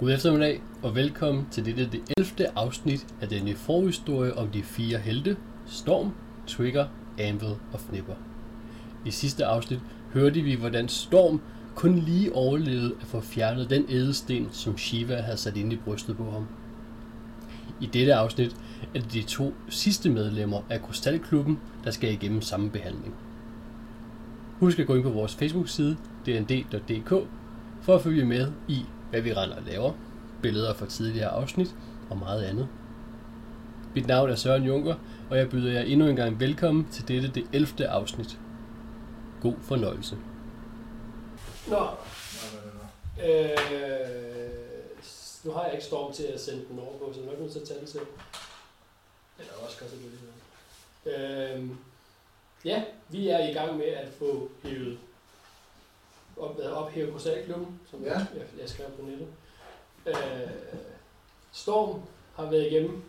God eftermiddag, og velkommen til dette det 11. afsnit af denne forhistorie om de fire helte, Storm, Trigger, Anvil og Fnipper. I sidste afsnit hørte vi, hvordan Storm kun lige overlevede at få fjernet den ædelsten, som Shiva havde sat ind i brystet på ham. I dette afsnit er det de to sidste medlemmer af Krystalklubben, der skal igennem samme behandling. Husk at gå ind på vores Facebook-side, dnd.dk, for at følge med i, hvad vi render og laver, billeder fra tidligere afsnit og meget andet. Mit navn er Søren Junker, og jeg byder jer endnu en gang velkommen til dette det 11. afsnit. God fornøjelse. Nå, øh, nu har jeg ikke storm til at sende den over på, så jeg er nok nødt til at tage den til. Eller også kan selvfølgelig. Øh, ja, vi er i gang med at få hævet op, hvad, ophæve Krystalklubben, som Ja. jeg, jeg skrev på nettet. Øh, Storm har været igennem,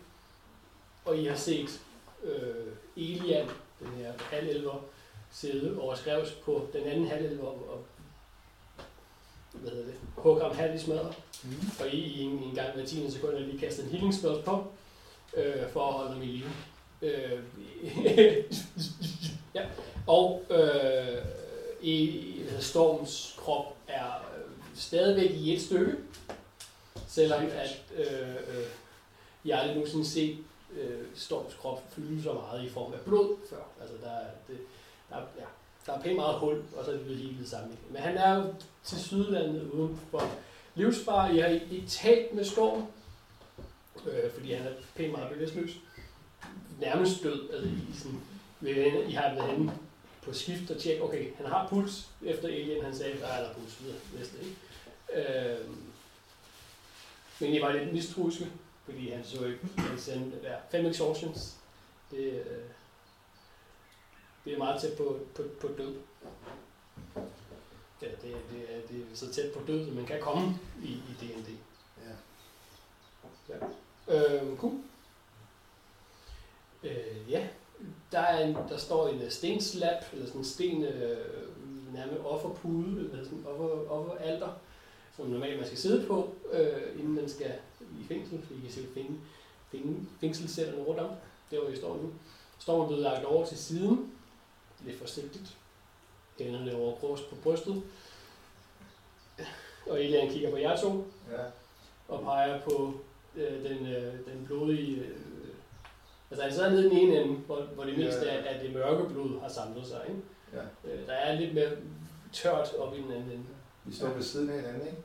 og I har set øh, Elian, den her halvelver, sidde og skrives på den anden halvelver og hvad hedder det, hugge ham halvt i smadret. Mm. Og I, I en, en gang hver 10 sekunder lige kaste en healing spell på, øh, for at holde ham i live. Øh, ja. Og øh, i hvad Storms krop er øh, stadigvæk i et stykke, selvom at øh, øh, jeg aldrig nogensinde set øh, Storms krop fylde så meget i form af blod før. Altså der, er- det, der, er- ja, der er pænt meget hul, og så er det blevet sammen. igen. Men han er jo til sydlandet uden for livsfare. Jeg har ikke talt med Storm, øh, fordi han er pænt meget bevidstløs. Nærmest død. Altså, I, sådan, ved, I har været henne på skift og tjekke, okay, han har puls efter Alien, han sagde, der er der puls videre næste, ikke? Øh, men I var lidt mistroiske, fordi han så ikke, han sendte der fem exhaustions. Det, øh, det er meget tæt på, på, på død. Ja, det, det, er, det er så tæt på død, man kan komme i, i D&D. Ja. Øh, cool. Øh, ja, der, er en, der står en øh, stenslab, eller sådan en sten, øh, nærmest offerpude, eller sådan en offer, offeralter, som normalt man skal sidde på, øh, inden man skal i fængsel, så I kan se fæng, fæng, fængselscellerne rundt om, der hvor I står nu. Står blevet lagt over til siden, lidt forsigtigt, hænderne over kors på brystet, og Elian kigger på jer to, Ja. og peger på øh, den, øh, den blodige... Øh, altså han sidder nede i den ene ende, hvor, hvor det meste Ja. af, af det mørke blod har samlet sig. Ikke? ja. Øh, der er lidt mere tørt oppe i den anden ende. Vi står ved siden af hinanden, ikke?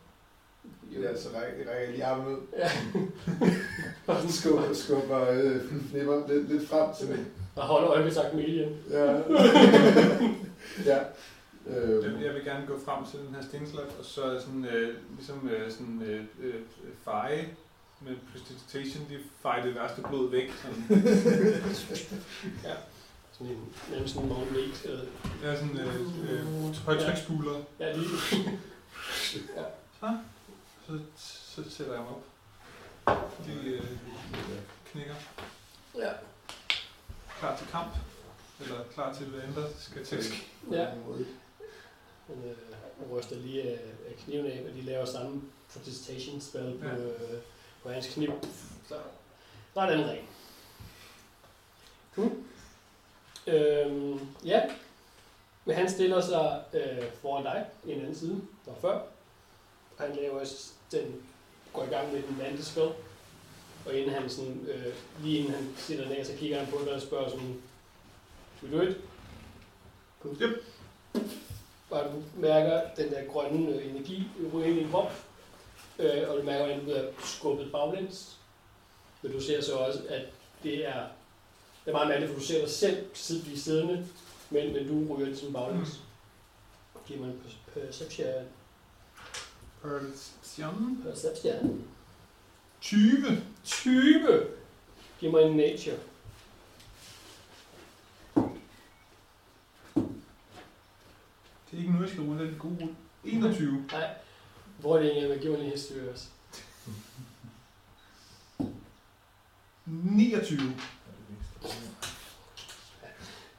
Ja, så rækker, rækker jeg lige armen ud. Ja. Og så skubber, skubber øh, Flipper lidt, lidt frem til mig. Og holder øjekontakt med Elian. Ja. ja. Øh, Jeg, jeg vil gerne gå frem til den her stenslap, og så er sådan, øh, ligesom øh, sådan, øh, øh, feje med prestidigitation, lige feje det værste blod væk. Sådan. Ja. Sådan en, nærmest sådan en magnet. Eller, er sådan øh, øh, højtryksspuler. ja, lige. Så, så sætter jeg mig op. De øh, knækker. Ja. Klar til kamp. Eller klar til, hvad end der skal til. Ja. Han øh, ryster lige af, af kniven af, og de laver samme protestation spell på, Ja. øh, på hans kniv. Så der er den ren. Cool. Øhm, ja, men han stiller sig øh, foran dig i en anden side, der før. Han laver den, går i gang med den vante spil. Og inden han sådan, øh, lige inden han sætter ned, så kigger han på dig og spørger sådan, do it? Cool. Yep. Og du mærker den der grønne energi ryge ind i din krop. Øh, og du mærker, at du bliver skubbet baglæns. Men du ser så også, at det er, det er meget mærkeligt, for du ser dig selv sidde, blive siddende, men, men du ryger ligesom baglæns. Giv mig en per- perception. Perception. Perception. 20. 20. Giv mig en nature. Det er ikke nu, jeg skal rulle en god rulle. 21. Nej. Hvor er det egentlig, man giver mig en history også? 29.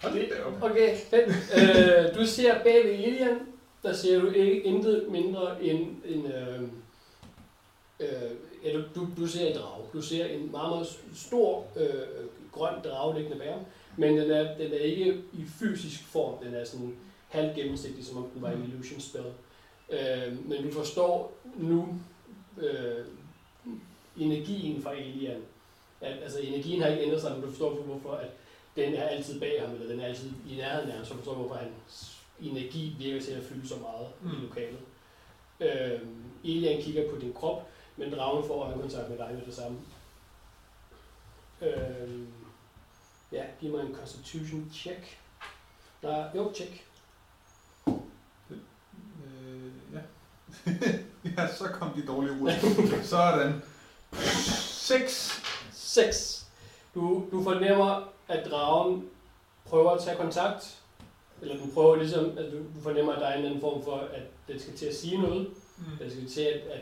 Hold Det- da op. Okay, fedt. øh, du ser bag ved Ilian, der ser du ikke intet mindre end en, øh, øh, ja, du, du, du ser en drage. Du ser en meget, meget stor øh, grøn drage liggende bag ham, men den er, den er ikke i fysisk form. Den er sådan halvt gennemsigtig, som om den var en illusion spell. Øh, men du forstår nu øh, energien fra Alien. At, altså energien har ikke ændret sig, men du forstår hvorfor, at den er altid bag ham, eller den er altid i nærheden af ham, så du forstår hvorfor hans energi virker til at fylde så meget mm. i lokalet. Øh, Alien kigger på din krop, men dragen får øjenkontakt med dig med det samme. Øh, ja, giv mig en constitution check. Nej, jo, check. Øh, ja. ja, så kom de dårlige ruller. Sådan. 6. 6. Du, du fornemmer, at dragen prøver at tage kontakt. Eller den prøver ligesom, at du, du fornemmer, at der er en eller anden form for, at den skal til at sige noget. Mm. Den skal til at, at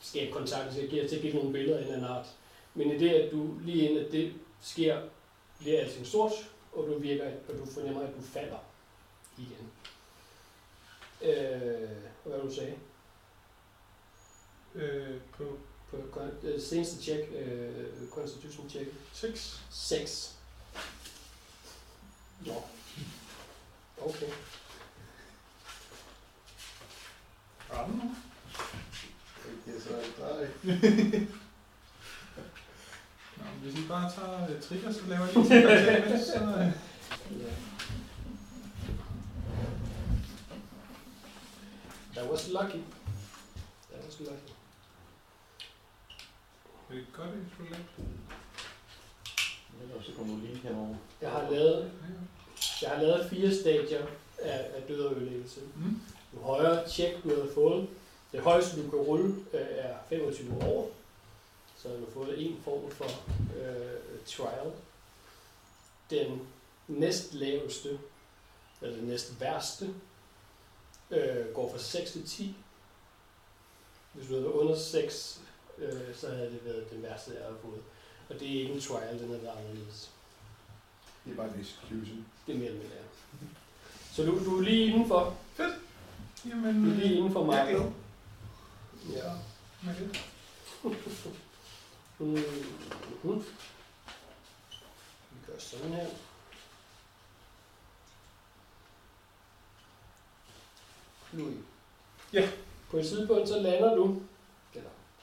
skabe kontakt, den skal give, til at give nogle billeder af en eller anden art. Men i det, at du lige inden at det sker, bliver alting sort, og du virker, og du fornemmer, at du falder igen. Øh, hvad du sagde? Øh, på På øh, seneste check, øh, constitution check, 6. 6. Nå. Okay. Rammer. Det er så nej. Nå, men hvis I bare tager uh, trigger, så laver jeg lige en karakter imens, så... Uh, Ja. That was lucky. That was lucky. I godt ikke slå lidt? Ellers så kommer du lige henover. Jeg har lavet, jeg har lavet fire stadier af, af død og ødelæggelse. Mm. Jo højere check du har fået, det højeste du kan rulle øh, er 25 år. Så du har fået en form for øh, trial. Den næst laveste, eller den næst værste, øh, går fra 6 til 10. Hvis du havde været under 6, øh, så havde det været den værste, jeg havde fået. Og det er ikke en trial, den er været anderledes. Det er bare en exclusion. Det er mere eller mindre. Så du, du er lige indenfor. Jamen, Du er lige inden for jeg er markedet. glad. Ja. Med det. Mm. Mm. Vi gør sådan her. Louis. Ja. På et tidspunkt så lander du,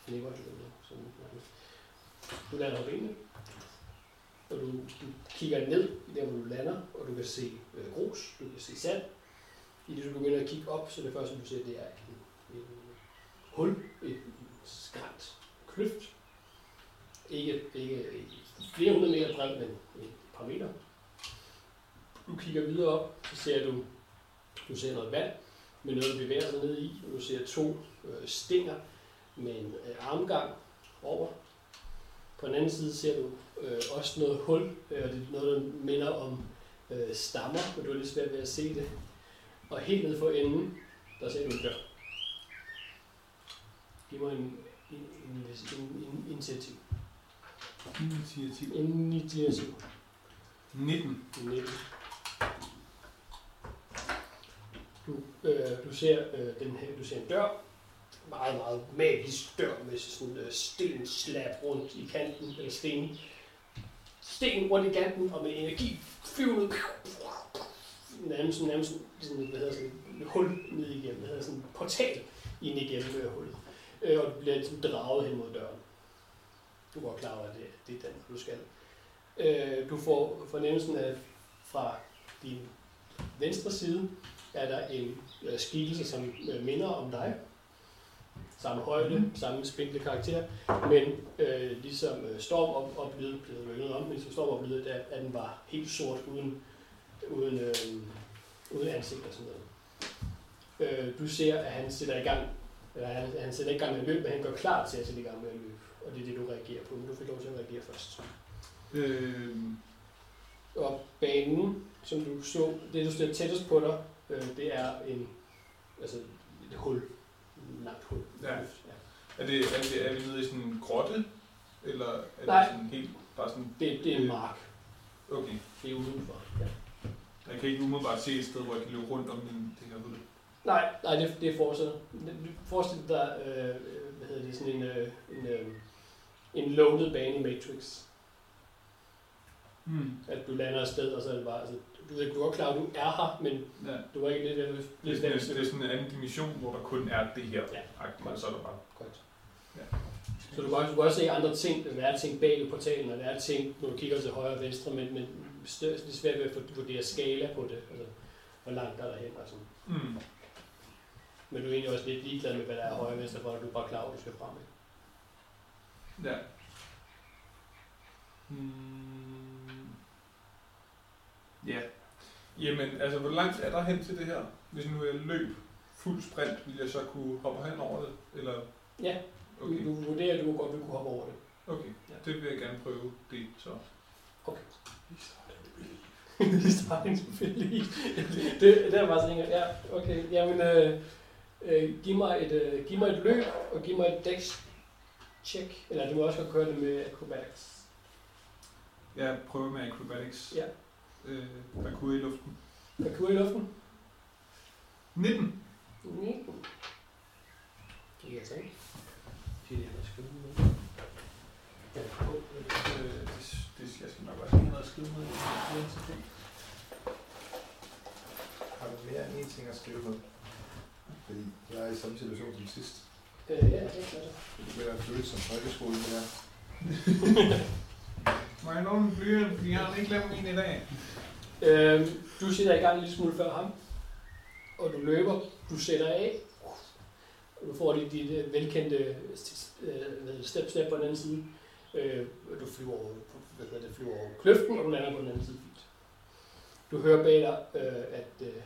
eller knipper du lander, sådan nærmest. Du lander på benene, og du, du kigger ned i der, hvor du lander, og du kan se øh, grus, du kan se sand. I det du begynder at kigge op, så det første du ser, det er en, en hul, et skrænt kløft. Ikke, ikke flere hundrede meter bred, men et par meter. Du kigger videre op, så ser du, du ser noget vand med noget, der bevæger sig ned i. Og du ser to øh, stænger med en øh, armgang over. På den anden side ser du øh, også noget hul, øh, og det er noget, der minder om øh, stammer, men du er lidt svært ved at se det. Og helt nede for enden, der ser du en dør. Giv mig en, en, en, en, en initiativ. Initiativ. Initiativ. 19. 19. Du, øh, du ser øh, den her, du ser en dør, meget, meget magisk dør med sådan øh, stenslab rundt i kanten, eller sten, sten rundt i kanten, og med energi flyvende, nærmest, nærmest sådan, hvad hedder sådan, et hul ned igennem, hvad hedder sådan en portal ind igennem det hullet, øh, og du bliver ligesom draget hen mod døren. Du går klar over, at det, det er den, du skal. Øh, du får fornemmelsen af, fra din venstre side, er der en øh, skikkelse, som øh, minder om dig. Samme højde, Mhm. samme spinkle karakter, men øh, ligesom øh, Storm op, oplevede, blev rykket om, men ligesom Storm oplevede, at, at den var helt sort, uden, uden, øh, uden ansigt og sådan noget. Øh, du ser, at han sætter i gang, eller han, han sætter ikke i gang med at løbe, men han går klar til at sætte i gang med at løbe. Og det er det, du reagerer på, men du fik lov til at reagere først. Øh, Og banen, som du så, det du står tættest på dig, øh, det er en, altså et hul. Langt hul. Ja. ja. er, det, er, det, er vi nede i sådan en grotte? Eller er Nej. det sådan helt bare sådan... Det, det er en mark. Okay. Det er udenfor. Ja. Jeg kan ikke umiddelbart se et sted, hvor jeg kan løbe rundt om den, det her hul. Nej, nej, det, det er fortsat. Forestil dig, øh, hvad hedder det, sådan en, øh, en, øh, en loaded bane i Matrix. Mm. At du lander et sted, og så er det bare, altså, du, ved, du er godt klar, at du er her, men Ja. du er ikke lidt, lidt, Det, er sådan, det er sådan en anden dimension, hvor der kun er det her. Ja. agtigt, og så er der bare... Godt. Ja. Så du kan, også, du kan også se andre ting, der er ting bag ved portalen, og der er ting, når du kigger til højre og venstre, men, men det er svært ved at vurdere skala på det, altså hvor langt der er derhen og sådan. Mm. Men du er egentlig også lidt ligeglad med, hvad der er højre og venstre for, at du er bare klar over, at du skal frem. Ikke? Ja. Mm. Ja. Jamen, altså, hvor langt er der hen til det her? Hvis nu jeg løb fuld sprint, ville jeg så kunne hoppe hen over det? Eller? Ja, Okay, du, vurderer, at du godt vil kunne hoppe over det. okay. Ja. Det vil jeg gerne prøve, det så. I starten selvfølgelig. det, det er bare sådan, ja, okay. Jamen, øh, øh, giv, mig et, øh, giv mig et løb, og giv mig et dex check. Eller du må også godt køre det med acrobatics. Jeg prøver med acrobatics. Ja. Øh, parkour i luften. Parkour i luften. 19. 19. Ja, tak. Det er det, jeg skriver med. Øh, det, det, jeg skal nok også lige have noget at skrive med. Har du mere end én ting at skrive med? Fordi jeg er i samme situation som sidst. Øh, ja, det er. Det vil være følt som folkeskole, det her. Må jeg låne en blyant, fordi jeg har ikke lavet min i dag. Øhm, du sætter i gang en lille smule før ham, og du løber, du sætter af, og du får dit, dit øh, velkendte øh, step step på den anden side. Øh, du flyver over, hvad hedder det, flyver over kløften, og du lander på den anden side fint. Du hører bag dig, øh, at øh,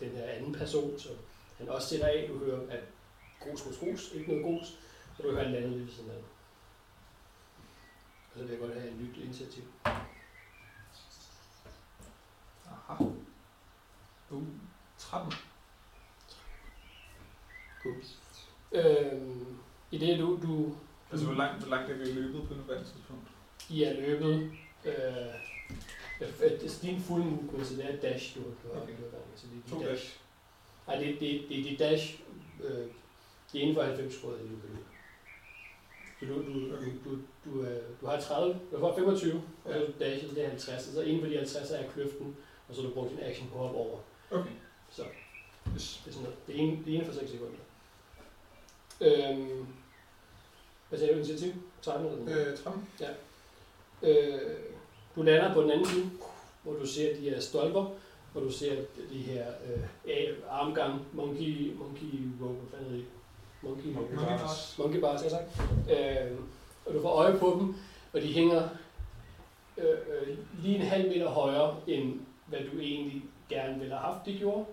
den her anden person, så han også sætter af, du hører, at grus grus grus, ikke noget grus, og du hører, at han lander lige ved siden af. Og så vil jeg godt have et nyt initiativ. Aha. Uh, 13. Cool. Øhm, I det du, du Altså, hvor langt, hvor langt er vi løbet på nuværende tidspunkt? I er løbet, øh, øh, det er din fulde movement, så det er dash, du har du har Okay. du har så det er To dit dash. Nej, det, det, det er dit dash, øh, det er inden for 90 skud, du kan løbe. Du, du, Okay. du, du, øh, du har 30, du har 25, og så Ja. er så det er 50, og så inden for de 50 er kløften, og så har du brugt din action på at hoppe over. Okay. Så. Yes. Det er sådan noget. Det er en, det er en for 6 sekunder. Øhm, hvad sagde du, initiativ? 13 eller noget? Øh, 13. Øh, du lander på den anden side, hvor du ser de her stolper, hvor du ser de her øh, armgang, monkey, monkey rope, hvad fanden hedder det? Monkey, Monkey monkey, bars. monkey bars, jeg sagt. Øh, og du får øje på dem, og de hænger øh, øh, lige en halv meter højere, end hvad du egentlig gerne ville have haft, de gjorde.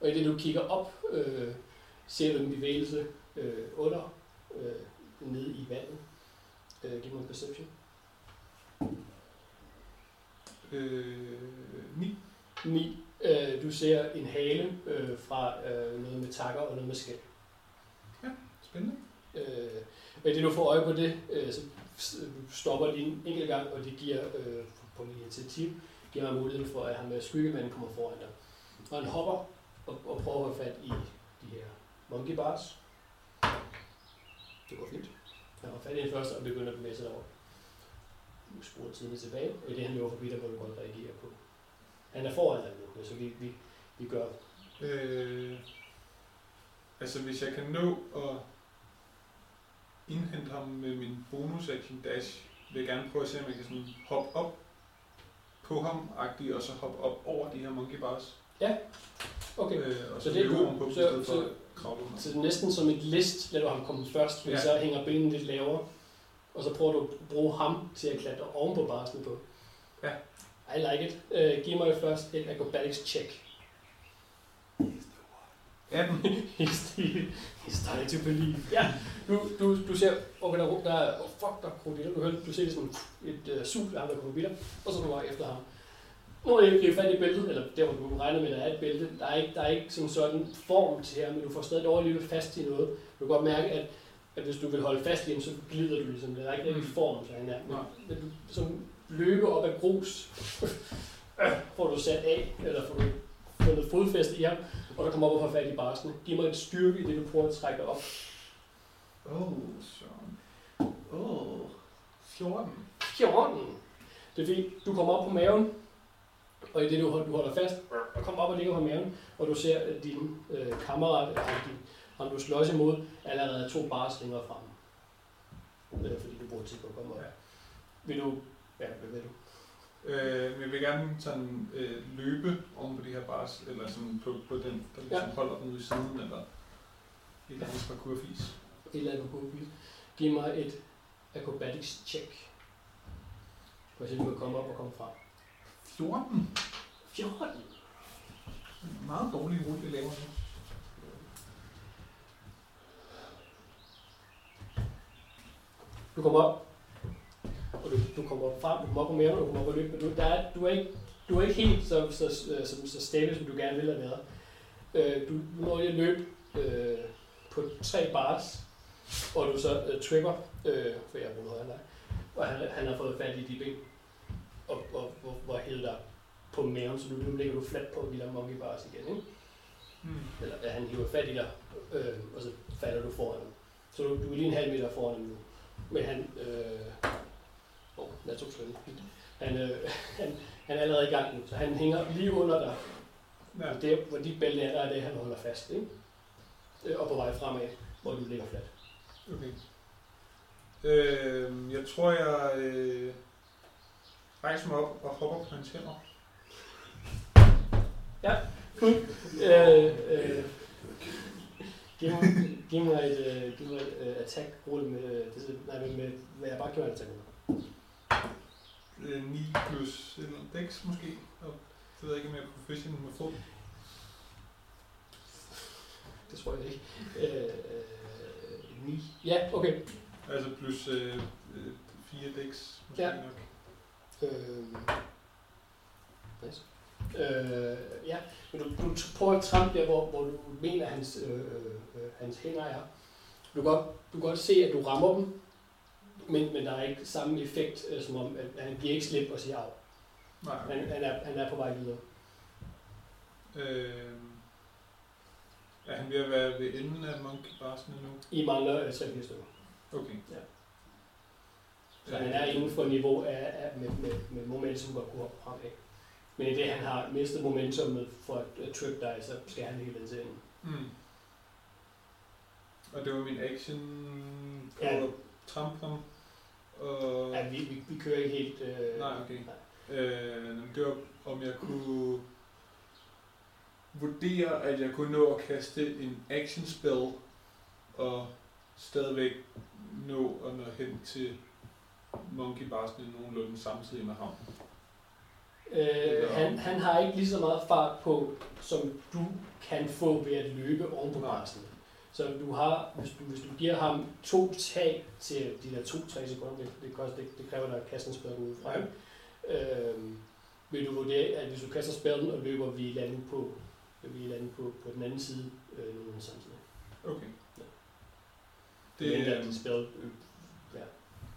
Og i det du kigger op, øh, ser du en bevægelse øh, under, øh, nede i vandet. Øh, giv mig en perception. Øh, 9. 9. Øh, du ser en hale øh, fra øh, noget med takker og noget med skæld. Spændende. Øh, og det du får øje på det, øh, så øh, stopper lige en enkelt gang, og det giver øh, på min initiativ, giver mig muligheden for, at han med skyggemanden kommer foran dig. Og han hopper og, og prøver at holde fat i de her monkey bars. Det går fint. Han har fat i den første og begynder at bevæge sig derover. Du sporer tiden tilbage, og i det han løber forbi der må du godt reagere på. Han er foran dig nu, så vi, vi, vi gør Øh, altså, hvis jeg kan nå at indhente ham med min bonus action dash, vil jeg gerne prøve at se, om jeg kan sådan hoppe op på ham og så hoppe op over de her monkey bars. Okay, Øh, og så, Så så det er du- ovenpå, i så- så-. Så det er næsten som et list, lader du ham komme først, men Ja. så hænger benene lidt lavere. Og så prøver du at bruge ham til at klatre oven på barsene på. Ja. I like it. Uh, giv mig først et acrobatics check. 18. He's, he's starting to believe. Ja, du, du, du ser, okay, der, der er, oh fuck, der er krokodiler. Du, hører, du ser sådan et uh, sug af ham, der kommer videre, og så er du bare efter ham. Nu er det ikke fat i bæltet, eller der hvor du regner med, at der er et bælte. Der er ikke, der er ikke sådan sådan form til her, men du får stadig løbe fast i noget. Du kan godt mærke, at, at hvis du vil holde fast i ham, så glider du ligesom. Der er ikke rigtig Mm. form til han er. Men, men du som løber op ad grus, får du sat af, eller får du fundet fodfæste i ham, og der kommer op og får fat i barsene. Giv mig et styrke i det, du prøver at trække op. Åh, oh, Søren. Åh, oh, 14. 14. Det er fordi, du kommer op på maven, og i det du, hold- du holder fast, og kommer op og ligger på maven, og du ser, at din øh, kammerat, eller din, ham du slås imod, allerede er to bars længere frem. Øh, fordi du bruger tid på at komme op. Ja. Vil du... Ja, hvad vil du? Øh, men jeg vil gerne sådan øh, løbe oven på det her bars, eller sådan på, på den, der ligesom Ja. holder den ude i siden, eller et eller andet parkourfis. Et eller andet på Giv mig et acrobatics check. For at se, om du kan komme op og komme frem. 14. 14. Meget dårlig rulle, jeg laver nu. Du kommer op, og du, du kommer op frem, du kommer op på maven, du kommer op og løber. Du, der er, du, er ikke, du er ikke helt så, så, så, så, så stable, som du gerne ville have været. Øh, du, du når lige at løbe øh, på tre bars, og du så øh, trigger, øh, for jeg end dig, og han, han har fået fat i de ben, og, og, og, og hævet dig på maven, så du, nu ligger du fladt på de der monkey bars igen, ikke? Mm. eller at han hiver fat i dig, øh, og så falder du foran ham. Så du, du er lige en halv meter foran ham nu. Men han, øh, åh, jeg tog. Han, øh, han, han er allerede i gang nu, så han hænger lige under dig. Ja. Og der, hvor dit bælte er, der er det, han holder fast, ikke? Øh, Og på vej fremad, hvor du ligger fladt. Okay. Øh, jeg tror, jeg øh, rejser mig op og hopper på hans hænder. Øh, øh, giv, mig, giv mig et, øh, giv mig et øh, attack-rulle med, øh, det, nej, med, med, med, jeg bare giver en attack Øh, 9 plus andet dex måske. Og det ved jeg ikke, om jeg er proficient med fod. Det tror jeg ikke. Øh, øh, 9. Ja, okay. Altså plus øh, øh, 4 dex måske Ja. nok. Øh. Øh, ja, men du, du prøver at trampe der, hvor, hvor du mener, hans, øh, øh, hans hænder er. Du kan, godt, du kan godt se, at du rammer dem, men, men der er ikke samme effekt, øh, som om, at han giver ikke slip og siger af. Nej, Han, okay. han, er, han er på vej videre. Øh, er han ved at være ved enden af monkey barsene nu? I mangler øh, 3 stykker. Okay. Ja. Så han er inden for niveau af, af med, med, med momentum godt kunne hoppe fremad. Men i det, han har mistet momentummet for at, at trip dig, så skal han hele til enden. Mm. Og det var min action på Ja. ham. Og... Ja, vi, vi, vi kører ikke helt... Øh, Nej, okay. Øh, det var, om jeg kunne vurdere, at jeg kunne nå at kaste en action spell og stadigvæk nå at nå hen til Monkey Barsene nogenlunde samtidig med ham. Øh, han, han har ikke lige så meget fart på, som du kan få ved at løbe oven på barsen. Så du har, hvis du, hvis du giver ham to tag til de der to-tre sekunder, det, det, koster, det, det kræver dig at kaste en spil ud fra. Ja. Øh, vil du vurdere, at hvis du kaster spillen og løber vi landen på, vi landen på, på den anden side, øh, nogenlunde samtidig. Okay. Ja. Det, Det, øh, er din spil, øh, ja.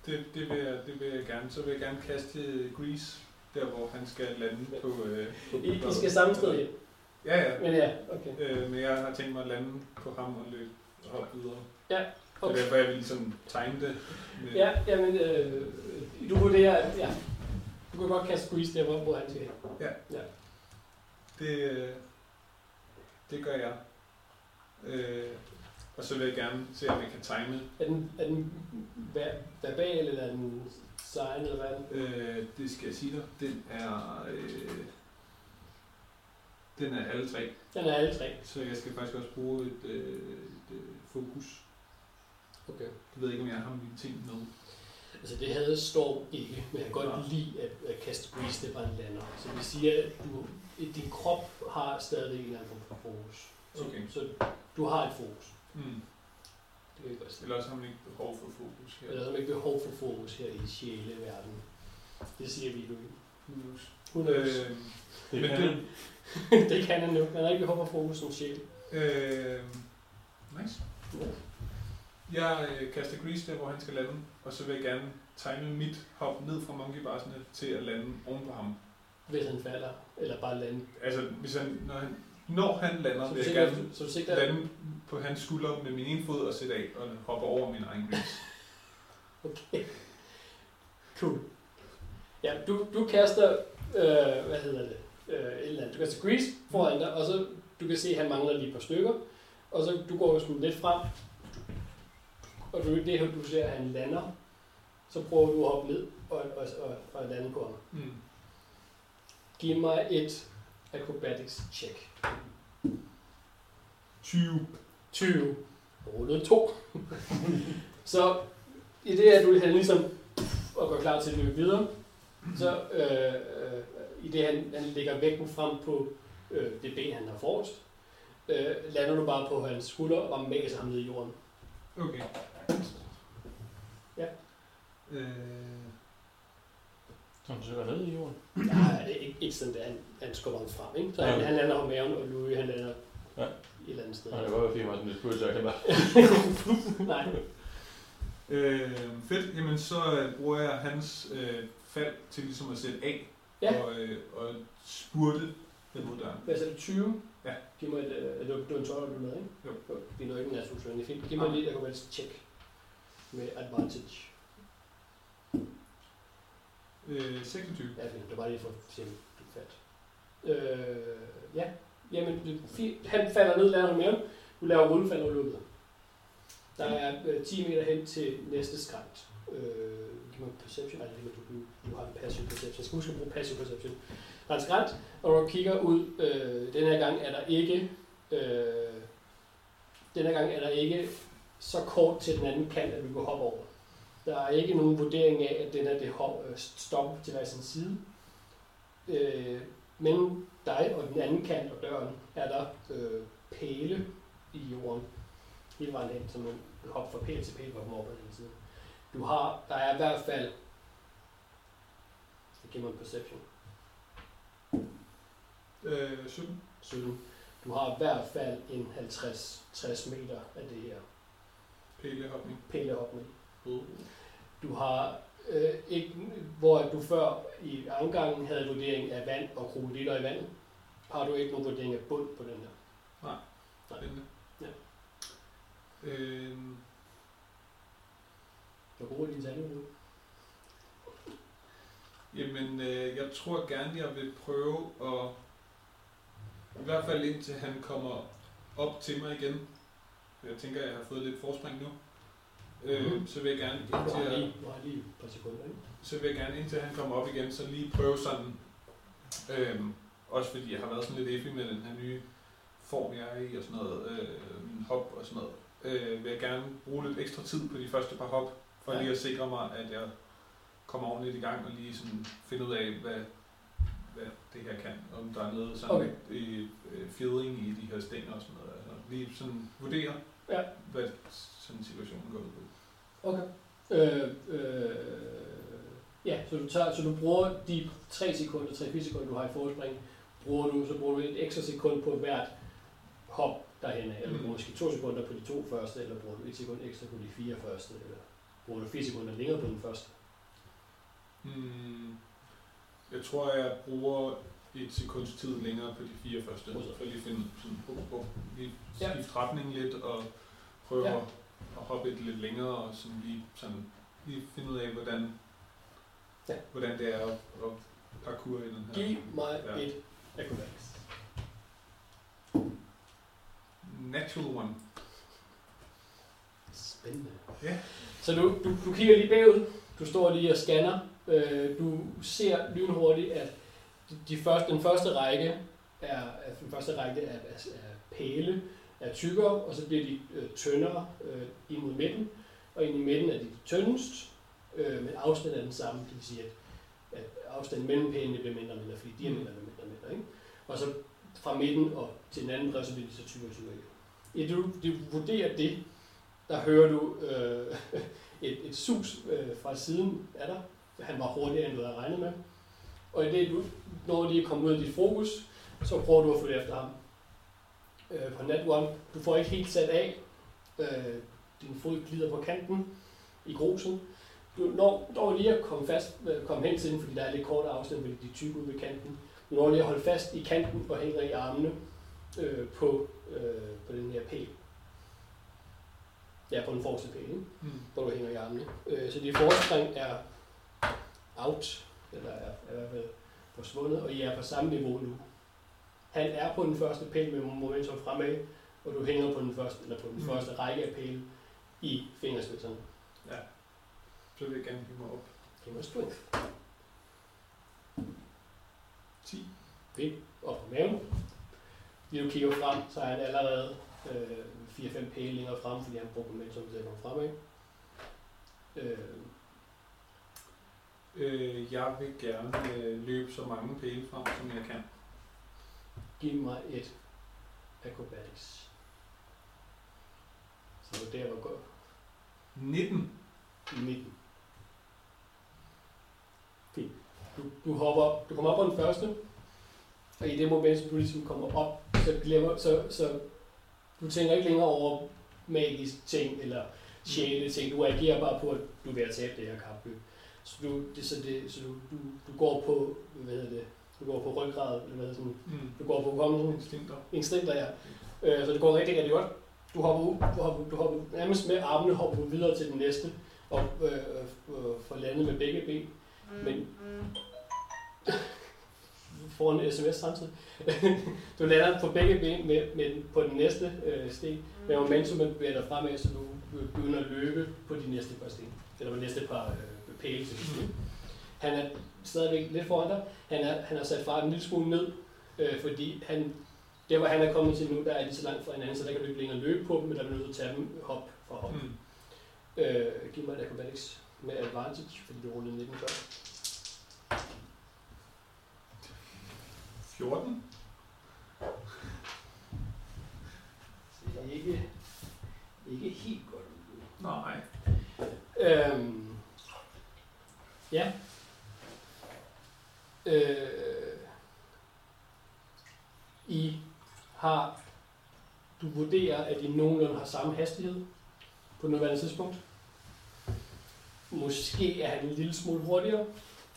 det, det, vil jeg, det vil jeg gerne. Så vil jeg gerne kaste Grease, der hvor han skal lande Ja. på... Øh, på I, I skal samme sted. Ja, ja. Men ja, okay. Øh, men jeg har tænkt mig at lande på ham og løbe og hoppe videre. Ja, Det okay. er derfor, jeg vil ligesom tegne det. Med, Ja, jamen, øh, du vurderer, at ja, du kan godt kaste squeeze der, hvor, hvor han skal hen. Det, øh, det gør jeg. Øh, og så vil jeg gerne se, om jeg kan time. Er den, er den ver, verbal, eller er den sign, eller hvad er den? Øh, det skal jeg sige dig. Den er... Øh, den er alle tre. Den er alle tre. Så jeg skal faktisk også bruge et, øh, et øh, fokus. Okay. Jeg ved ikke, om jeg har mine ting med. Altså det havde Storm ikke, men han kan godt lide at, at kaste squeeze, det var en lander. Så det siger, at du, din krop har stadig en eller anden form for fokus. Så, Okay. så du har et fokus. Mm. Det kan jeg godt sige. Eller også har man ikke behov for fokus her. Eller er der ikke behov for fokus her i sjæleverden. Det siger vi ikke. Knows? Who knows? Øh, Det men kan det, det kan han nu. Man har ikke behov for fokus som sjæl. øh, nice. Ja. Jeg øh, kaster Grease der, hvor han skal lande, og så vil jeg gerne tegne mit hop ned fra monkey barsene til at lande oven på ham. Hvis han falder, eller bare lande. Altså, hvis han, når han, Når han lander, Så vil jeg gerne så du sigter, lande på hans skulder med min ene fod og sætte af og hoppe over min egen gris. Okay. Cool. Ja, du, du kaster, øh, hvad hedder det, øh, et eller andet. Du kaster grease foran dig, og så du kan se, at han mangler lige et par stykker. Og så du går jo sådan lidt frem, og du, det her, du ser, at han lander, så prøver du at hoppe ned og, og, og, og lande på ham. Mm. Giv mig et acrobatics check. 20. 20. Rullet 2. så i det, at du han ligesom og går klar til at løbe videre, så øh, øh, i det, han, han lægger vægten frem på øh, det ben, han har forrest, øh, lander du bare på hans skulder og bare maser ham ned i jorden. Okay. Ja. Øh, Så han søger ned i jorden. Ja, det er ikke, ikke sådan, at han, han skubber ham frem. Ikke? Så han, Ja. han lander på maven, og Louis han lander Ja. et eller andet sted. Nej, det var jo fint, at han lidt jeg kan bare... Nej. øh, fedt. Jamen, så øh, bruger jeg hans øh, fald til ligesom at sætte af Ja. og, øh, og spurte ned mod døren. Hvad er det, 20? Ja. Giv mig et, øh, det var- det var en 12, du med, ikke? Jo. Vi er nok ikke en natural 20, det er fint. Giv mig lige et acrobatics check med advantage. Øh, 26. Ja, fint. Det var lige for at se, du fat. Øh, ja. Jamen, det han falder ned, lander med ham. Du laver rullefald og løbet. Der er øh, 10 meter hen til næste skrænt. Øh, giv mig perception. Nej, det er du, du har en passive perception. Jeg skal huske at bruge passive perception. Der er en skrænt, og når du kigger ud, øh, den her gang er der ikke, øh, den her gang er der ikke så kort til den anden kant, at vi kan hoppe over. Der er ikke nogen vurdering af, at den her det øh, stopper til hver sin side. Øh, mellem dig og den anden kant og døren er der øh, pæle i jorden. Hele vejen hen, så man kan hoppe fra pæl til pæl og komme op på den side. Du har, der er i hvert fald, jeg giver mig en perception, Øh, 17. 17. Du har i hvert fald en 50-60 meter af det her Pælehopning. pælehopning. Uh. Du har øh, ikke, hvor du før i afgangen havde vurdering af vand og krokodiller i vandet, har du ikke nogen vurdering af bund på den her. Spændende. Ja. Øh, Hvor gode er dine tal nu? jamen, øh, jeg tror gerne, jeg vil prøve at... I hvert fald indtil han kommer op til mig igen. Jeg tænker, jeg har fået lidt forspring nu. Øh, Mhm. så vil jeg gerne indtil, lige, lige et par sekunder, ikke? så vil jeg gerne indtil han kommer op igen, så lige prøve sådan, øhm, også fordi jeg har været sådan lidt effig med den her nye form, jeg er i og sådan noget, øh, min hop og sådan noget, øh, vil jeg gerne bruge lidt ekstra tid på de første par hop, for Ja. lige at sikre mig, at jeg kommer ordentligt i gang og lige sådan finde ud af, hvad, hvad det her kan, om der er noget sådan Okay. okay. øh, fjedring i de her stænger og sådan noget, altså lige sådan vurdere, Ja. hvad sådan en situation går ud på. Okay. Øh, øh, ja, så du, tager, så du bruger de 3 sekunder, 3-4 sekunder, du har i forspring, bruger du, så bruger du et ekstra sekund på hvert hop derhen, eller bruger måske 2 sekunder på de to første, eller bruger du et sekund ekstra på de fire første, eller bruger du 4 sekunder længere på den første. Hmm. Jeg tror, jeg bruger et sekunds tid længere på de fire første, for lige finde sådan, oh, oh, lige Ja. skifte retning lidt, og prøve Ja. ja. at, at hoppe et lidt længere, og sådan lige, sådan, lige finde ud af, hvordan, Ja. hvordan det er at, at parkour i den her. Giv mig Ja. et acrobatics. Natural one. Spændende. Ja. Så du, du, du kigger lige bagud, du står lige og scanner, øh, du ser lynhurtigt, at de, første, den første række er, den første række er, er, er pæle, er tykkere, og så bliver de øh, tyndere øh, ind mod midten, og ind i midten er de tyndest, øh, men afstanden er den samme, det vil sige, at, at afstanden mellem pælene bliver mindre og mindre, fordi diameteren bliver mindre og mindre. Ikke? Og så fra midten og til den anden bred, så bliver de så tykkere og tykkere. I du, du vurderer det, der hører du øh, et, et sus øh, fra siden af dig. Han var hurtigere, end du havde regnet med. Og i det, du når lige at komme ud af dit fokus, så prøver du at følge efter ham. Øh, på nat one, du får ikke helt sat af. Øh, din fod glider på kanten i grusen. Du når, når lige at komme, fast, øh, komme hen til den, fordi der er lidt kort afstand, fordi de er tykke ude ved kanten. Du når lige at holde fast i kanten og hænger i armene. øh, på, øh, på den her pæl. Ja, på den forreste pæl? Mm. hvor du hænger i armene. Øh, så dit forspring er out, eller er, er i hvert fald forsvundet, og I er på samme niveau nu. Han er på den første pæl med momentum fremad, og du hænger på den første, eller på den Mm. første række af pæle i fingerspidserne. Ja. Så vil jeg gerne hive mig op. Det var strength. 10. Fint. Og på maven. Lige du kigger frem, så er han allerede øh, 4-5 pæle længere frem, fordi han brugte momentum til at komme fremad. Øh, Øh, jeg vil gerne øh, løbe så mange pæle frem, som jeg kan. giv mig et acrobatics. Så det er der, hvor går 19. 19. Fint. Du, du hopper, du kommer op på den første, og i det moment, som du ligesom kommer op, så glemmer, så, så du tænker ikke længere over magisk ting eller sjæle ting. Du reagerer bare på, at du er ved at tabe det her kapløb. Så du, det, så det, så du, du, du går på, hvad hedder det, du går på ryggrad, eller hvad sådan, Mm. du går på hukommelsen, Instinkter. instinkter, ja. Øh, så det går rigtig, rigtig godt. Du hopper, ud, du hopper, du hopper nærmest med armene hopper du videre til den næste, og øh, øh, får landet med begge ben. Men får en sms samtidig. du lander på begge ben med, med, på den næste øh, sten, med momentumet bevæger dig fremad, så du begynder at løbe på de næste par sten. Eller på de næste par øh, pæle til. Han er stadigvæk lidt foran dig. Han, er, han har sat farten en lille smule ned, øh, fordi han, der hvor han er kommet til nu, der er de så langt fra hinanden, så der kan du ikke længere løbe på dem, men der er du nødt til at tage dem hop for hop. Mm. Øh, giv mig et acrobatics med advantage, fordi du rullede 19 før. 14. Det er ikke, ikke helt godt. Nej. Øhm, ja. Øh, I har, du vurderer, at I nogenlunde har samme hastighed på nuværende tidspunkt. Måske er han en lille smule hurtigere.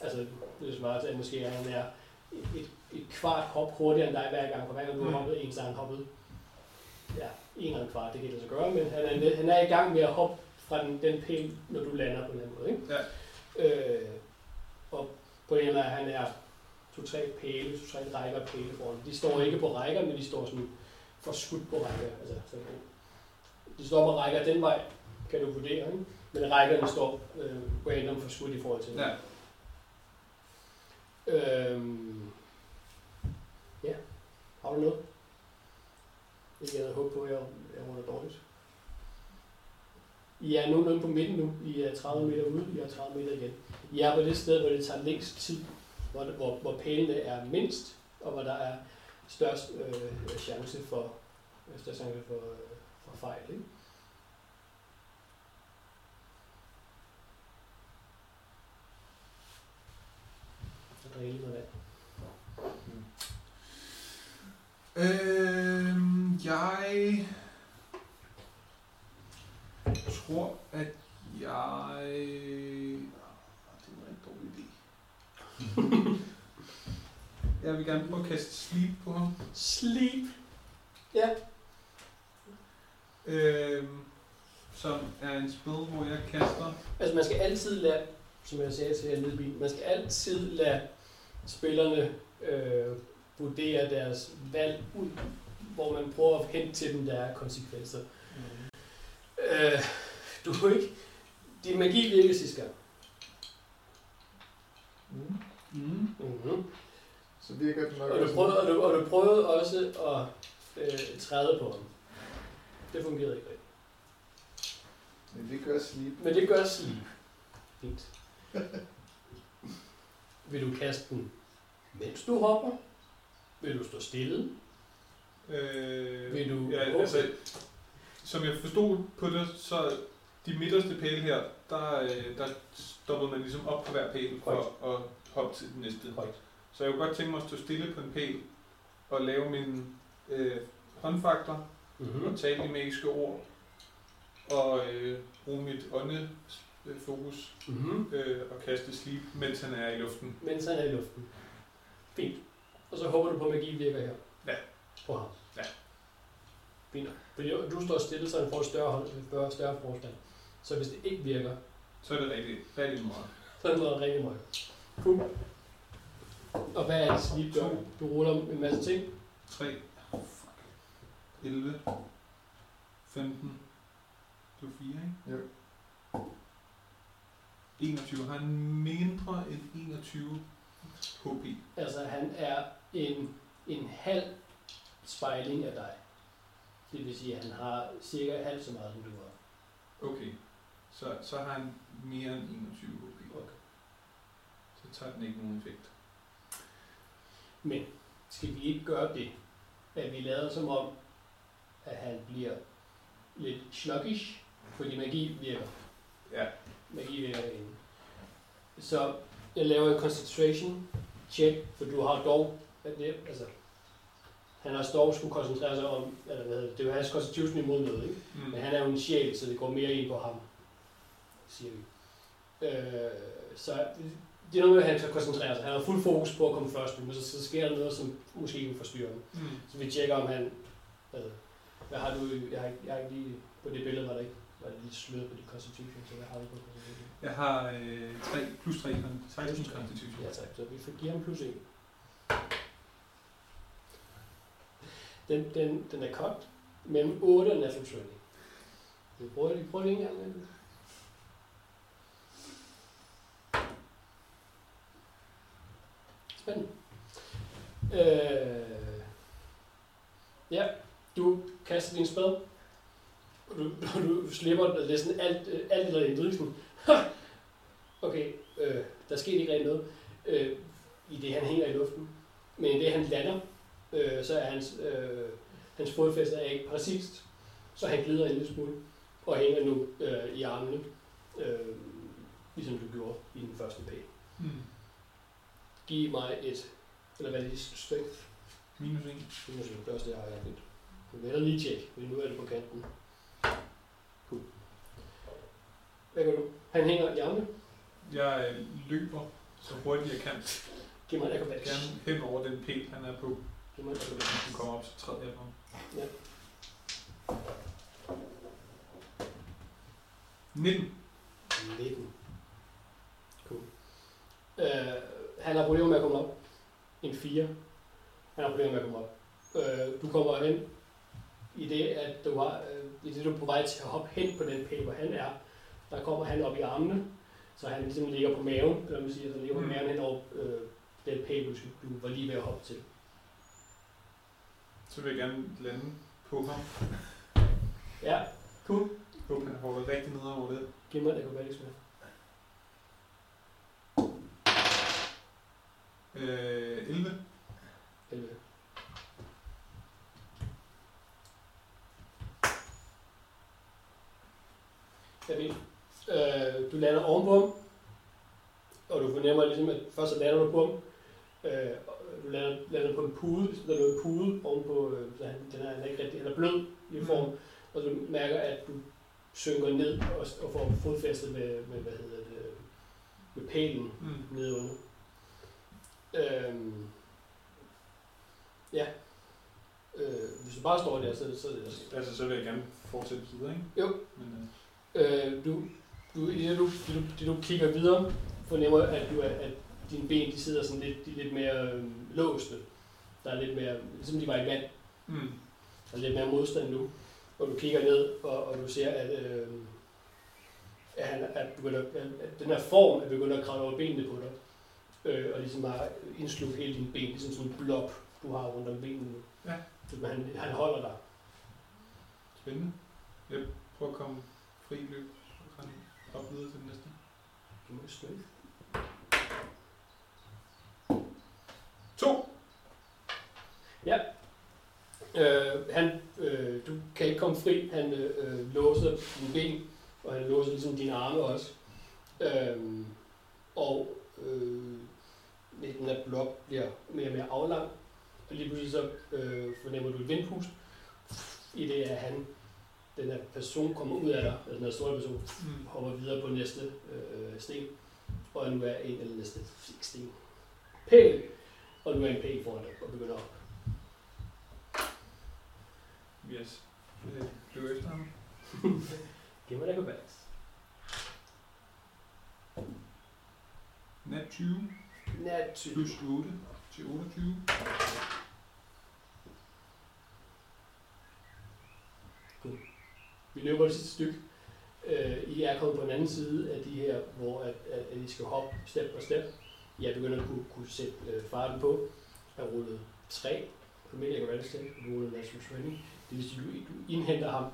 Altså, det svarer til, at måske er han er et, et kvart hop hurtigere end dig hver gang, for hver gang du har Mm. hoppet en, han hoppet ja, en eller kvart, det kan det så gøre, men han er, han er i gang med at hoppe fra den, den pæl, når du lander på den anden måde. Ikke? Ja. Øh, og pointen er, at han er to-tre pæle, to-tre rækker af pæle foran. De står ikke på rækker, men de står sådan forskudt på rækker. Altså, så, de står på rækker den vej, kan du vurdere, ikke? men rækkerne står øh, random forskudt i forhold til Ja. Øhm, ja, har du noget? Ikke jeg havde håbet på, at jeg, jeg runder dårligt. I er nogenlunde på midten nu. I er 30 meter ude, I er 30 meter igen. I er på det sted, hvor det tager længst tid, hvor, hvor, hvor pælene er mindst, og hvor der er størst øh, chance for, øh, størst chance for, øh, for fejl. Ikke? Så noget vand. Mm. Øhm, jeg tror, at jeg... Det var en dårlig idé. jeg vil gerne prøve at kaste sleep på ham. Sleep. Ja. Øhm, som er en spil, hvor jeg kaster... Altså man skal altid lade, som jeg sagde til bilen, man skal altid lade spillerne øh, vurdere deres valg ud, hvor man prøver at hente til dem, der er konsekvenser. Øh, du er ikke... Din magi virker sidste gang. Mm. Mm. Mm-hmm. Så virker den nok Og, du prøvede, og, du, og du prøvede også at øh, træde på ham. Det fungerede ikke rigtigt. Men det gør sleep. Men det gør sleep. Fint. Vil du kaste den, mens du hopper? Vil du stå stille? Øh, Vil du- Ja, altså, som jeg forstod på det, så de midterste pæle her, der, øh, der stoppede man ligesom op på hver pæl for at hoppe til den næste. Korrekt. Så jeg kunne godt tænke mig at stå stille på en pæl og lave mine øh, håndfakler Mm-hmm. og tale de magiske ord og øh, bruge mit åndefokus Mm-hmm. øh, og kaste sleep, mens han er i luften. Mens han er i luften. Fint. Og så håber du på, at magi virker her. Ja. På ham. Ja. Fint. Fordi du står stille, så han får større, hold, større, større forstand. Så hvis det ikke virker, Så er det rigtig, rigtig meget. så er det noget rigtig meget. Cool. Og hvad er det, sleep gør? Du ruller en masse ting. 3, fuck, 11, 15, det var 4, ikke? Jo. 21. Har han mindre end 21 HP? Altså, han er en, en halv spejling af dig. Det vil sige, at han har cirka halvt så meget, som du har. Okay. Så, så har han mere end 21 HP. Okay. Så tager den ikke nogen effekt. Men skal vi ikke gøre det, at vi lader som om, at han bliver lidt sluggish, fordi magi virker. Ja. Magi virker derinde. Så jeg laver en concentration check, for du har dog, at det, altså, han har dog skulle koncentrere sig om, eller hvad hedder det, det er jo hans constitution imod noget, ikke? Mm. Men han er jo en sjæl, så det går mere ind på ham, siger vi. Øh, så det er noget med, at han skal koncentrere sig. Han har fuld fokus på at komme først, men så, så sker der noget, som måske ikke vil forstyrre ham. Mm. Så vi tjekker, om han... Altså, hvad har du... Jeg har, ikke- jeg har ikke lige... På det billede var der ikke... Var det lidt sløret på dit constitution, så hvad har du på constitution? Jeg har øh, 3, plus 3, 16 constitution. Ja tak, så vi får give ham plus 1. Den, den, den er kogt mellem 8 og natural 20. Vi prøver, vi prøver lige en gang. med den. Spændende. Øh, ja, du kaster din spad, og du, du, du slipper næsten alt, øh, alt alt der i drivsen. okay, øh, der sker ikke rigtig noget, øh, i det han hænger i luften. Men i det han lander, øh, så er hans, øh, hans fodfæste er ikke præcist, så han glider en lille smule, og hænger nu øh, i armene, øh, ligesom du gjorde i den første pæ. Mm. Giv mig et, eller hvad er det, strength? Minus 1. Det må det første, jeg har jeg fint. Nu vil jeg lige tjekke, fordi nu er det på kanten. Cool. Hvad gør du? Han hænger i armene. Jeg øh, løber så hurtigt jeg kan. Giv mig en acrobatics. Gerne hen over den pæl, han er på. Hvis acrobatics. han kommer op, så træder jeg på. Ja. 19. 19. Cool. Øh, han har problemer med at komme op. En 4. Han har problemer med at komme op. Øh, du kommer hen i det, at du har, øh, i det, du er på vej til at hoppe hen på den pæl, hvor han er. Der kommer han op i armene, så han ligesom ligger på maven, eller man siger, så ligger på Mm. maven hen over øh, den pæl, du, du var lige ved at hoppe til. Så vil jeg gerne lande på ham. Ja, cool. Håber han holder rigtig ned over det. Giv mig en acrobatics med. Øh, 11. 11. Ja, fint. Øh, du lander ovenpå ham, og du fornemmer ligesom, at først så lander du på ham, øh, og du lander, lander på en pude, der er en pude ovenpå, øh, så han, den er, han er ikke rigtig, han er blød i form, Mm. og du mærker, at du synker ned og, og får fodfæstet med, med, hvad hedder det, med pælen Mm. nedenunder. Øhm, ja. Øh, hvis du bare står der, så, så er det også. Altså, så vil jeg gerne fortsætte videre, ikke? Jo. Men, Øh, du, du, i det, du, det, du, det, du kigger videre, fornemmer, at, du er, at dine ben de sidder sådan lidt, de er lidt mere øh, låste. Der er lidt mere, ligesom de var i vand, mm. der er lidt mere modstand nu. Og du kigger ned, og, og du ser, at, øh, at, han, at, begynder, at, den her form er begyndt at kravle over benene på dig. Øh, og ligesom har indslugt hele dine ben, ligesom sådan en blob, du har rundt om benene. Ja. Så han, han holder dig. Spændende. Jeg prøver at komme fri løb. og Op videre til den næste. Du må smøge. To. Øh, han, øh, du kan ikke komme fri. Han øh, låser dine ben, og han låser ligesom dine arme også. Øh, og øh, den her blok bliver mere og mere aflang. Og lige pludselig så øh, fornemmer du et vindpust. I det, at han, den her person kommer ud af dig, altså den her store person, Mm. hopper videre på næste øh, sten, og nu er en eller næste sten. Pæl! Og nu er en pæl foran og begynder op. Yes. Øh, løber efter ham. Giv mig en acrobatics. Nat 20 Nat 20. plus 8 til 28. Vi løber det sidste stykke. Øh, I er kommet på den anden side af de her, hvor at, at, at I skal hoppe step for step. I er begyndt at kunne, kunne sætte øh, farten på. Jeg rullet 3 på mit acrobatics check. Du rullet natural training. Det vil sige, du, du indhenter ham,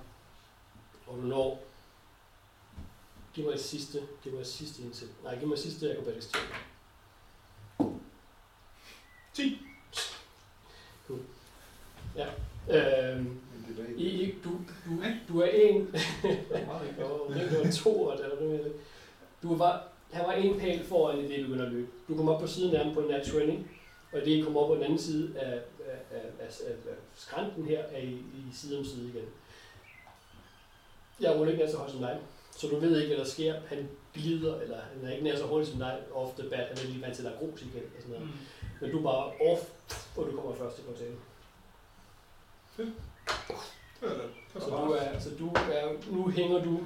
og du når... Giv mig et sidste, giv mig et sidste indsæt. Nej, giv mig et sidste acrobatics check. 10. Cool. Ja. Øhm. I, I, du, du, du er en... Jo, det var to noget med det. Du var, han var en pæl foran i det, du begynder at løbe. Du kom op på siden af ham på en nat training, og det kom op på den anden side af, af, af, af, af, skrænten her, er I, I side om side igen. Jeg ruller ikke nær så højt som dig, så du ved ikke, hvad der sker. Han glider, eller han er ikke nær så hurtigt som dig off the bat. Han er lige vant til, at grus igen og sådan noget. Mm. Men du er bare off, og du kommer først til det var Så du er, så du er, nu hænger du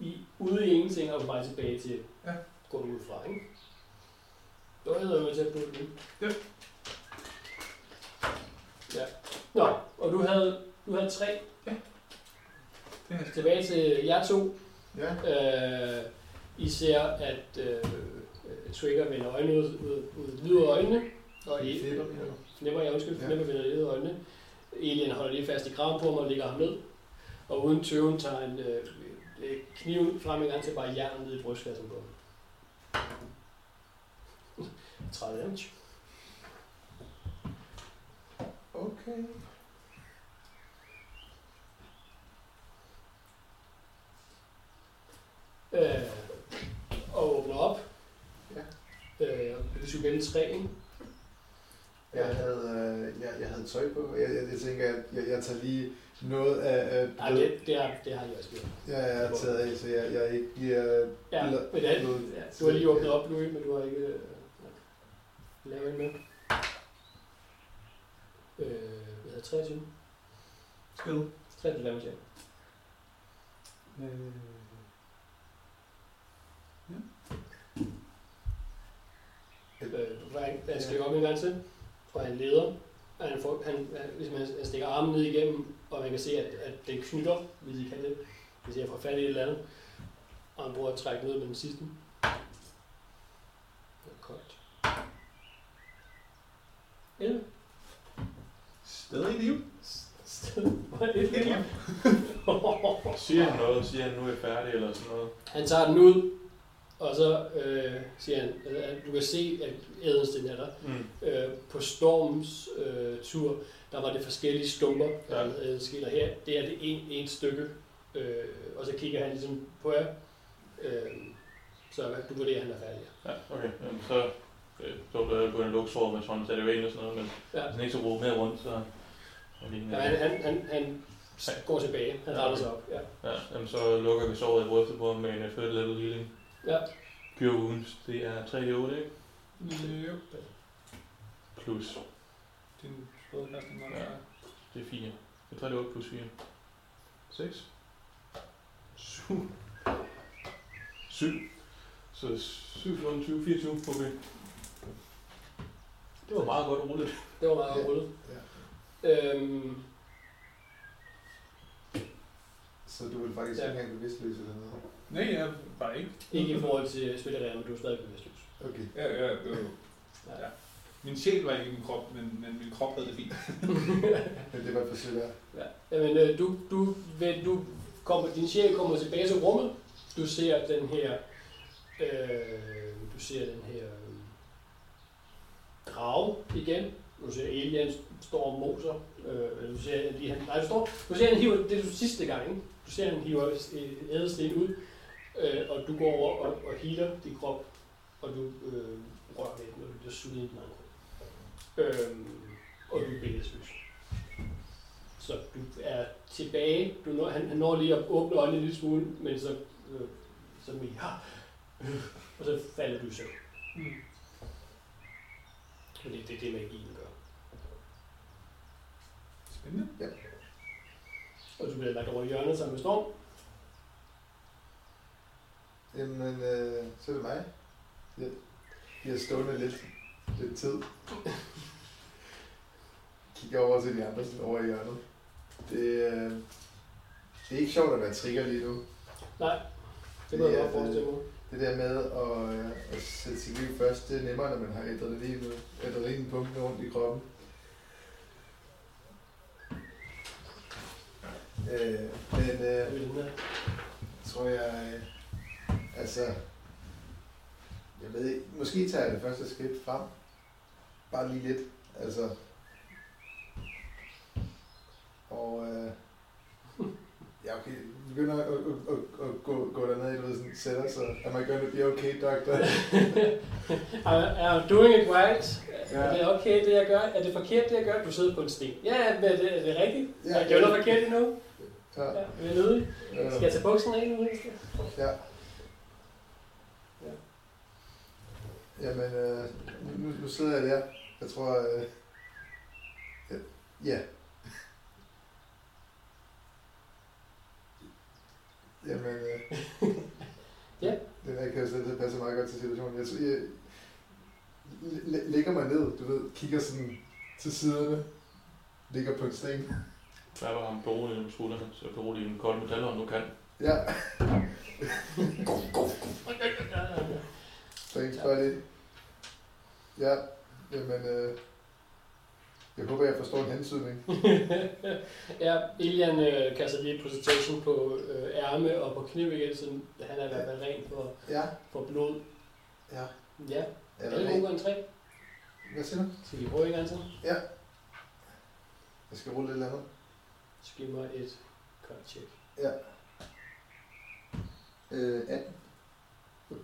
i, ude i ingenting og på vej tilbage til, Ja. går du ud fra, ikke? Det hedder med tæt på det. Ja. Ja. Nå, og du havde, du havde tre. Det er Tilbage til jer to. Ja, Øh, I ser, at øh, Trigger vender øjnene ud, ud, ud, ud af øjnene. Og I? Flipper, jeg undskyld, Ja. Flipper vender ud af øjnene. Alien holder lige fast i kraven på ham og lægger ham ned. Og uden tøven tager en øh, øh, kniv frem en gang til bare jern ned i brystkassen på ham. 30 damage. Okay. Øh, og åbner op. Ja. Øh, hvis du vælge 3, ikke? Jeg havde, øh, jeg, jeg havde tøj på. Jeg, jeg, jeg tænker, at jeg, jeg tager lige noget af... af Nej, det, det, har, det har jeg også gjort. jeg er taget af, så jeg, jeg ikke bliver... Ja, Eller- men det, noget- ja, du har lige åbnet op, Louis, men du har ikke øh, lavet en med. Øh, hvad hedder 23? Skid. 23 damage, ja. Øh, Øh, Frank, han skal op en gang til, og han leder. Og Han, får, han, han, ligesom han, han stikker armen ned igennem, og man kan se, at, at det knytter, hvis I kan det. Hvis jeg får fat i et eller andet. Og han prøver at trække ned med den sidste. Det er koldt. 11. Stadig i live. Hvor er. Siger han noget? Siger han, nu er jeg færdig, eller sådan noget? Han tager den ud, og så øh, siger han, at du kan se, at ædelsten er der. Mm. Øh, på Storms øh, tur, der var det forskellige stumper, Ja. ja. der skiller her. Det er det en, en stykke, øh, og så kigger han ligesom på jer. Øh, så du vurderer, at han er færdig. Ja, okay. Jamen, så øh, så er på en luksår med sådan, er jo egentlig sådan noget, men Ja. hvis han ikke så bruge mere rundt, så Ja, han, han, han, han går tilbage, han retter sig op. Ja. Ja, jamen, så lukker vi såret i brystet på ham med en uh, third level healing. Ja. Cure wounds, det er 3 d 8, ikke? Jo. Plus, Din spredkastning var Ja. det er 4. Det er 3 d 8 plus 4. 6. 7. 7. Så 7, 14, 20, 24. Okay. Det var meget godt rullet. Det var meget Ja. rullet. Ja. Øhm, Så du vil faktisk Ja. ikke engang bevidstløs eller noget? Nej, jeg var ikke. ikke i forhold til spilleregler, men du er stadig bevidstløs. Okay. Ja, ja, jo. ja. Min sjæl var ikke i min krop, men, men min krop havde det fint. Men det var forsøg der. Ja. Jamen, øh, du, du, ved, du kommer, din sjæl kommer tilbage til rummet. Du ser den her, øh, du ser den her øh, drage igen. Du ser Alien står og moser. Øh, du ser, lige, han, nej, du, står, du ser, han hiver, det er du sidste gang, ikke? Du ser, han hiver øh, ædelsten ud, øh, og du går over og, og healer din krop, og du øh, rører ved den, og du bliver suget ind i den anden krop. Øh, og du er bevidstløs. Så du er tilbage. Du når, han, han når lige at åbne øjnene en lille smule, men så, øh, så med, ja, øh, og så falder du i søvn. Mm. Og det er det, magien gør. Spændende. Og du bliver lagt over i hjørnet sammen med Storm. Jamen, øh, så er det mig. Jeg, jeg er stående lidt, lidt tid. Kigger over til de andre sådan over i hjørnet. Det, øh, det er ikke sjovt at være trigger lige nu. Nej, det må jeg godt forestille mig. Det der med at, øh, at sætte sit liv først, det er nemmere, når man har adrenalin, adrenalin pumpende rundt i kroppen. Øh, men øh, Jeg tror jeg, øh, altså, jeg ved ikke, måske tager jeg det første skridt frem. Bare lige lidt, altså. Og, øh, ja okay, begynder at, at, at, at gå, gå derned, du ved, sådan, sætter sig. Am I gonna be okay, doctor? Er er doing it right? Ja. Er det okay, det jeg gør? Er det forkert, det jeg gør? Du sidder på en sten. Ja, men er det, er det rigtigt? Ja, Gør du noget forkert endnu? Ja, Ja, vil jeg nødig? Skal jeg tage bukserne af nu? Ja. Jamen, øh, nu, nu sidder jeg der. Jeg tror, øh, ja. ja. Jamen, øh, Ja. Den her kan jeg selv passe meget godt til situationen. Jeg, jeg læ- lægger mig ned, du ved, kigger sådan til siderne, ligger på en sten. Der var ham beroligende med skuldrene, så beroligende med kolde metaller, nu kan. Ja, Ja, ja, ja. Thanks buddy. Ja, jamen, øh, jeg håber, jeg forstår en hensydning. ja, Elian øh, kaster lige presentation på øh, ærme og på kniv igen, så han er i hvert fald ren for, Ja, for blod. ja. Ja, Er der gode en? tre. Hvad siger du? Skal vi prøve en gang til? Jeg skal rulle eller andet. Så giv mig et cut check. Øh, 18. Du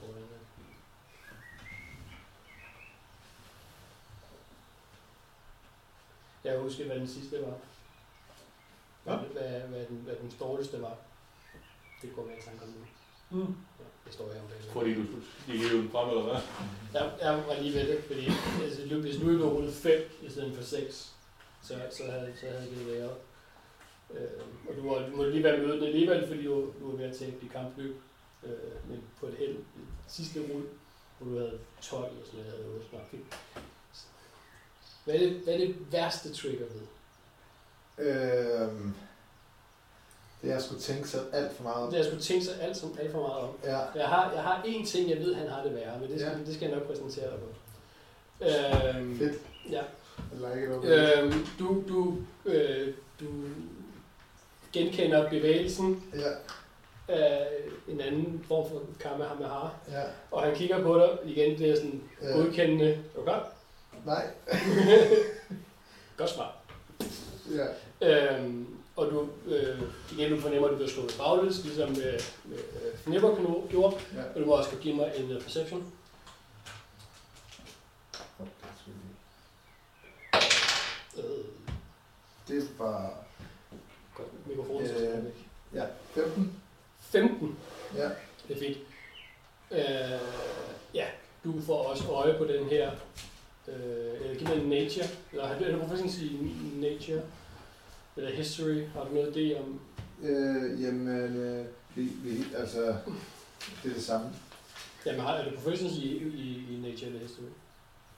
får den her. Jeg husker, hvad den sidste var. Hvad, Ja. hvad, hvad, den, hvad den dårligste var. Det går jeg i tanke om nu. Mm. Ja, det står her om bagved. Fordi du gik jo den frem, eller hvad? Jeg, jeg var lige ved det, fordi altså, hvis nu ville rullet 5 i stedet for 6, så, så, havde, så havde det været øh, Og du, var, du må lige være mødende alligevel, fordi du, du var ved at tabe de kampløb. Øh, men på et held, sidste rul, hvor du havde 12 og sådan noget, havde 8 snart fint. Hvad er, det, hvad er det værste trigger ved? Øh, det er at skulle tænke sig alt for meget om. Det jeg skulle tænke sig alt, som, alt for meget om. Ja, Jeg har, jeg har én ting, jeg ved, han har det værre, men det skal, Ja. det skal jeg nok præsentere dig på. Øhm, fedt. Ja. Jeg like it. Øhm, du, du, øh, du genkender bevægelsen Ja, af en anden form for Kamehameha, ja. og han kigger på dig igen, det er sådan Øh, godkendende. Er klar? Nej. Godt svar. Ja. Øhm, og du, øh, igen, du fornemmer, at du bliver slået baglæns, ligesom med, med øh, Fnipper gjorde, ja. og du må også give mig en uh, perception. Det var godt, mikrofonen Øh. ja, 15. 15. Ja. Det er fint. Øh, ja, du får også øje på den her. Øh, giv mig nature. Eller har du, er du professional i nature? Eller history? Har du noget idé om? Øh, jamen, øh, vi, vi, altså, det er det samme. Jamen, har, er du professional i, i, i nature eller history?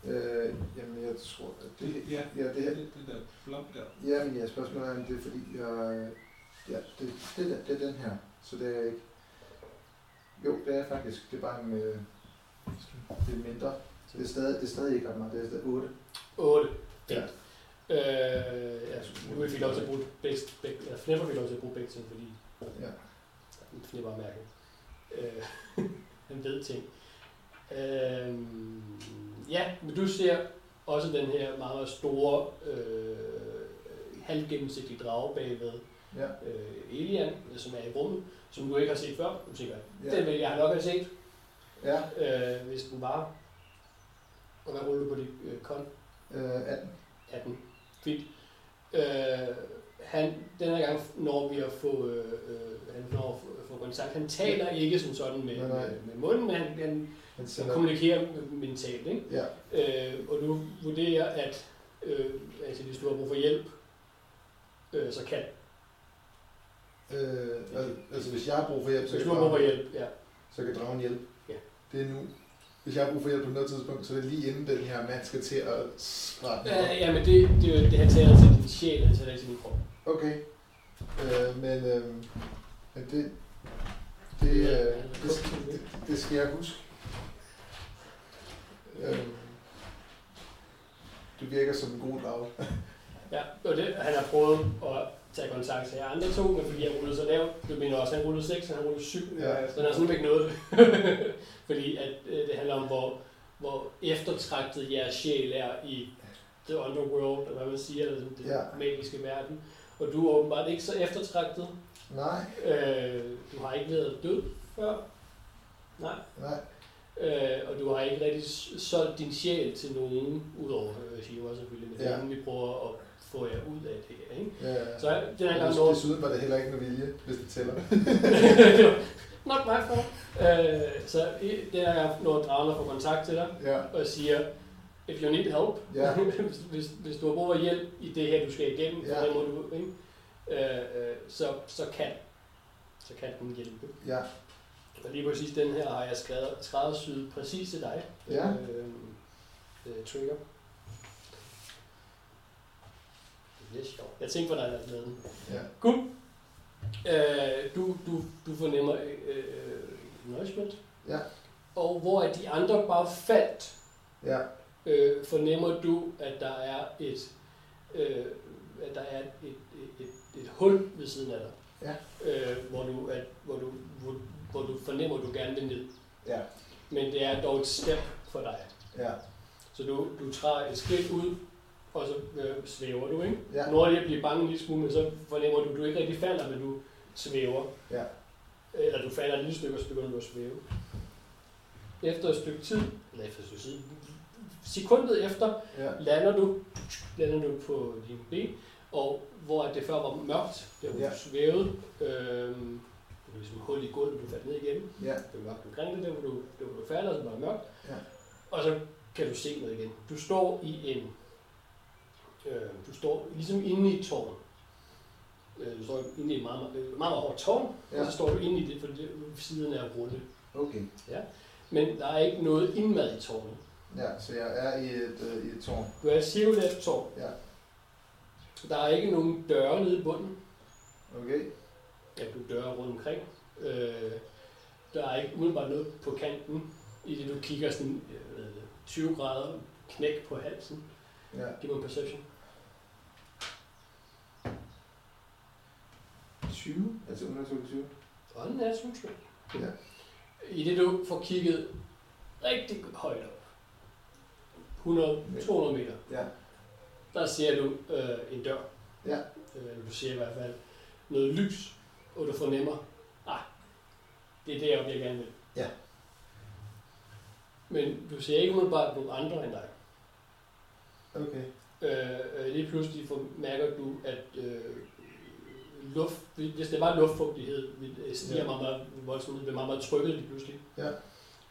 Øh, jamen, jeg tror, at det, Det, ja, ja, det her, det, det der flop der. ja, men ja, spørgsmålet er, om det er fordi, jeg, ja, det, det, der, det er den her, så det er ikke, jo, det er faktisk, det er bare en, øh, det er mindre, det er stadig, det er stadig ikke ret meget, det er stadig 8. 8. Ja. Fint. Øh, ja, nu fik lov til at bruge begge, begge eller Flipper fik lov til at bruge begge ting, fordi Ja. Flipper er mærket. Øh, han ved ting. Øh, ja, men du ser også den her meget, meget store, øh, halvgennemsigtige drage bagved Ja, øh, Elian, som er i rummet, som du ikke har set før. Du tænker, Ja. den vil jeg nok have set, ja, øh, hvis den var. Og hvad ruller du på dit øh, kon? øh, 18. 18. Fint. Øh, han, den her gang når vi at få, øh, øh, han når at få, kontakt. Han taler ikke som sådan med, Nej, nej. med, med munden, men han, han, Han han kommunikerer mentalt. Ikke? ja, Øh, og du vurderer, at øh, altså, hvis du har brug for hjælp, øh, så kan. Øh, al- altså hvis jeg har brug for hjælp, så Hvis kan, du har brug for hjælp, ja. så kan dragen hjælpe. Ja. Det er nu. Hvis jeg har brug for hjælp på noget tidspunkt, så er det lige inden den her mand skal til at skrætte Øh, ja, men det, det, er jo- det han taler til din sjæl, han taler til din krop. Okay. Øh, men øh, men det, det, øh, det, det, det skal jeg huske. Øh, du virker som en god drag. Ja, og det, han har prøvet at tage kontakt til jer andre to, men fordi han rullede så lavt, du mener også, han rullede 6, og han rullede 7, Ja. så han har sådan ikke det. fordi at, øh, det handler om, hvor, hvor eftertragtet jeres sjæl er i the underworld, eller hvad man siger, eller den Ja. magiske verden. Og du er åbenbart ikke så eftertragtet. Nej, Øh, du har ikke været død før. Nej. nej. Øh, og du har ikke rigtig solgt din sjæl til nogen, udover øh, Shiva selvfølgelig, men det er Ja. vi prøver at få jer ud af det her. Ikke? Ja, Så den her gang Des- når... Desuden var det heller ikke med vilje, hvis det tæller. Not my fault. Øh, så den her gang når Dragner får kontakt til dig Ja, og siger, if you need help, ja, hvis, hvis, hvis du har brug for hjælp i det her, du skal igennem, Ja. ja. må du, ikke? Øh, øh, så, så kan så kan den hjælpe. ja. Og lige præcis den her har jeg skrevet, skræddersyet præcis til dig. Ja. Øh, øh, trigger. Det er sjovt. Jeg tænkte på dig, der den. ja. Good. Øh, du, du, du fornemmer øh, nourishment. Ja. Og hvor er de andre bare faldt, ja. øh, fornemmer du, at der er et, øh, at der er et, et, et, et, et hul ved siden af dig. Ja. Øh, hvor, du, at, hvor, du, hvor, hvor du fornemmer, at du gerne vil ned. Ja, Men det er dog et step for dig. ja, Så du, du træder et skridt ud, og så øh, svæver du, ikke? ja, Når jeg bliver bange en lille smule, men så fornemmer du, at du ikke rigtig falder, men du svæver. Ja. Eller du falder et lille stykke, og så begynder du at svæve. Efter et stykke tid, eller efter et stykke tid, sekundet efter, ja, lander du, lander du på din ben, og hvor det før var mørkt, der hvor Ja. du svævede, øhm, det var ligesom hul i gulvet, du faldt ned igennem, ja, det var mørkt omkring det, der hvor du, der hvor du falder, så var det mørkt, Ja. og så kan du se noget igen. Du står i en, øh, du står ligesom inde i et tårn, øh, du står inde i et meget, meget, meget, hårdt tårn, ja. og ja. så står du inde i det, for det, siden er runde. Okay. Men der er ikke noget indmad i tårnet. Ja, så jeg er i et, øh, i et tårn. Du er et cirkulært tårn. Ja. Der er ikke nogen døre nede i bunden. Okay. Ja, du døre rundt omkring. Øh, der er ikke umiddelbart noget på kanten, i det du kigger sådan øh, hvad hedder det, 20 grader knæk på halsen. Ja. Giv mig en perception. 20? Altså 120? Og den er tryk. Ja. I det du får kigget rigtig højt op, 100-200 meter, Ja. der ser du øh, en dør. Ja. Øh, du ser i hvert fald noget lys, og du fornemmer, ah, det er der, jeg gerne vil. Ja. Men du ser ikke umiddelbart nogen andre end dig. Okay. Øh, øh, lige pludselig får, mærker du, at øh, luft, hvis det var luftfugtighed, vil- stiger Ja. meget, voldsomt, det bliver meget, meget trykket lige pludselig. Ja.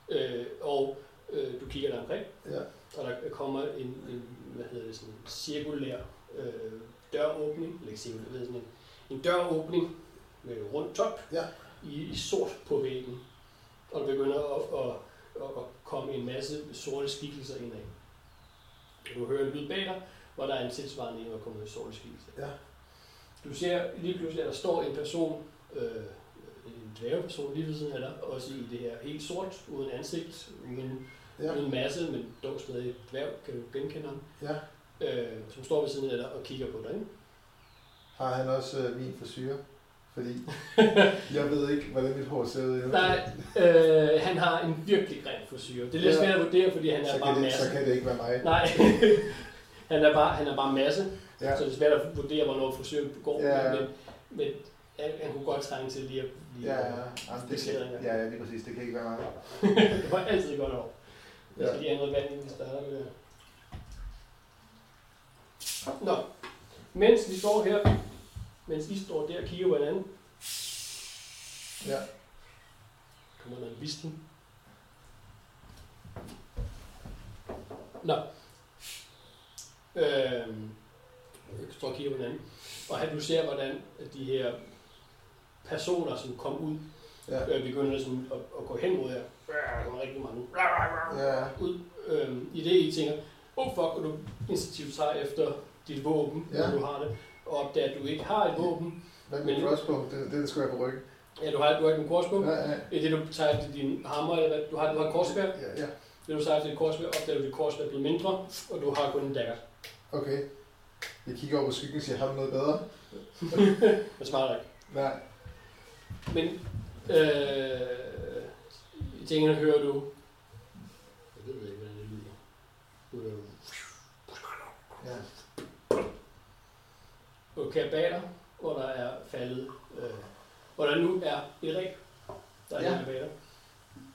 Øh, og øh, du kigger dig omkring, Ja. og der kommer en, en hvad hedder det, sådan en cirkulær øh, døråbning, eller ikke cirkulær, sådan en, en døråbning med rund top Ja. i, i sort på væggen. Og der begynder at, at, at, at komme en masse sorte skikkelser indad. Du hører en lyd bag dig, hvor der er en tilsvarende en, der kommer med sorte skikkelser. Ja. Du ser lige pludselig, at der står en person, øh, en dværgeperson lige ved siden af dig, også i det her helt sort, uden ansigt, uden, Ja. uden masse, men dog stadig dværg, kan du genkende ham, Ja. øh, som står ved siden af dig og kigger på dig. Ikke? Har han også øh, min frisyr? Fordi jeg ved ikke, hvordan mit hår ser ud. Nej, øh, han har en virkelig grim frisyr. Det er lidt Ja. svært at vurdere, fordi han er så, bare kan det, masse. så kan det ikke være mig. Nej, han er bare, han er bare masse, Ja. så det er svært at vurdere, hvornår frisøren går. Ja. Men, men han, han kunne godt trænge til lige at lige Ja, ja, Jamen, det, Fikseringer. ja, ja, lige præcis. Det kan ikke være mig. det var altid godt over. Jeg Ja. skal lige have noget vand, starter med det her. Nå, mens vi står her, mens I står der og kigger på hinanden, Ja. kommer der en visken. Nå. Øhm, står og kigger på hinanden. Og han, du ser, hvordan at de her personer, som kom ud, Ja. øh, begynder sådan at, at gå hen mod jer. Der kommer rigtig mange Ja. ud. Øhm, I det, I tænker, oh fuck, og du instinktivt tager efter dit våben, Ja. når du har det, og opdager, at du ikke har et våben. Hvad med crossbow? Det, det skulle jeg på ryggen. Ja, du har, du har ikke en korsbog. Ja, ja. I det, du tager efter din hammer, eller hvad, du har, du har et korsbær. Ja, ja. Det, du tager efter dit korsbær, opdager du, at dit korsbær er blevet mindre, og du har kun en dagger. Okay. Jeg kigger over på skyggen og siger, har du noget bedre? Men svarer ikke. Nej. Men øh, i tingene hører du... Jeg ved ikke, hvordan det lyder. Du hører Ja. og kabater, hvor der er faldet, øh, hvor der nu er et ræb, der er Ja. ja. kabater.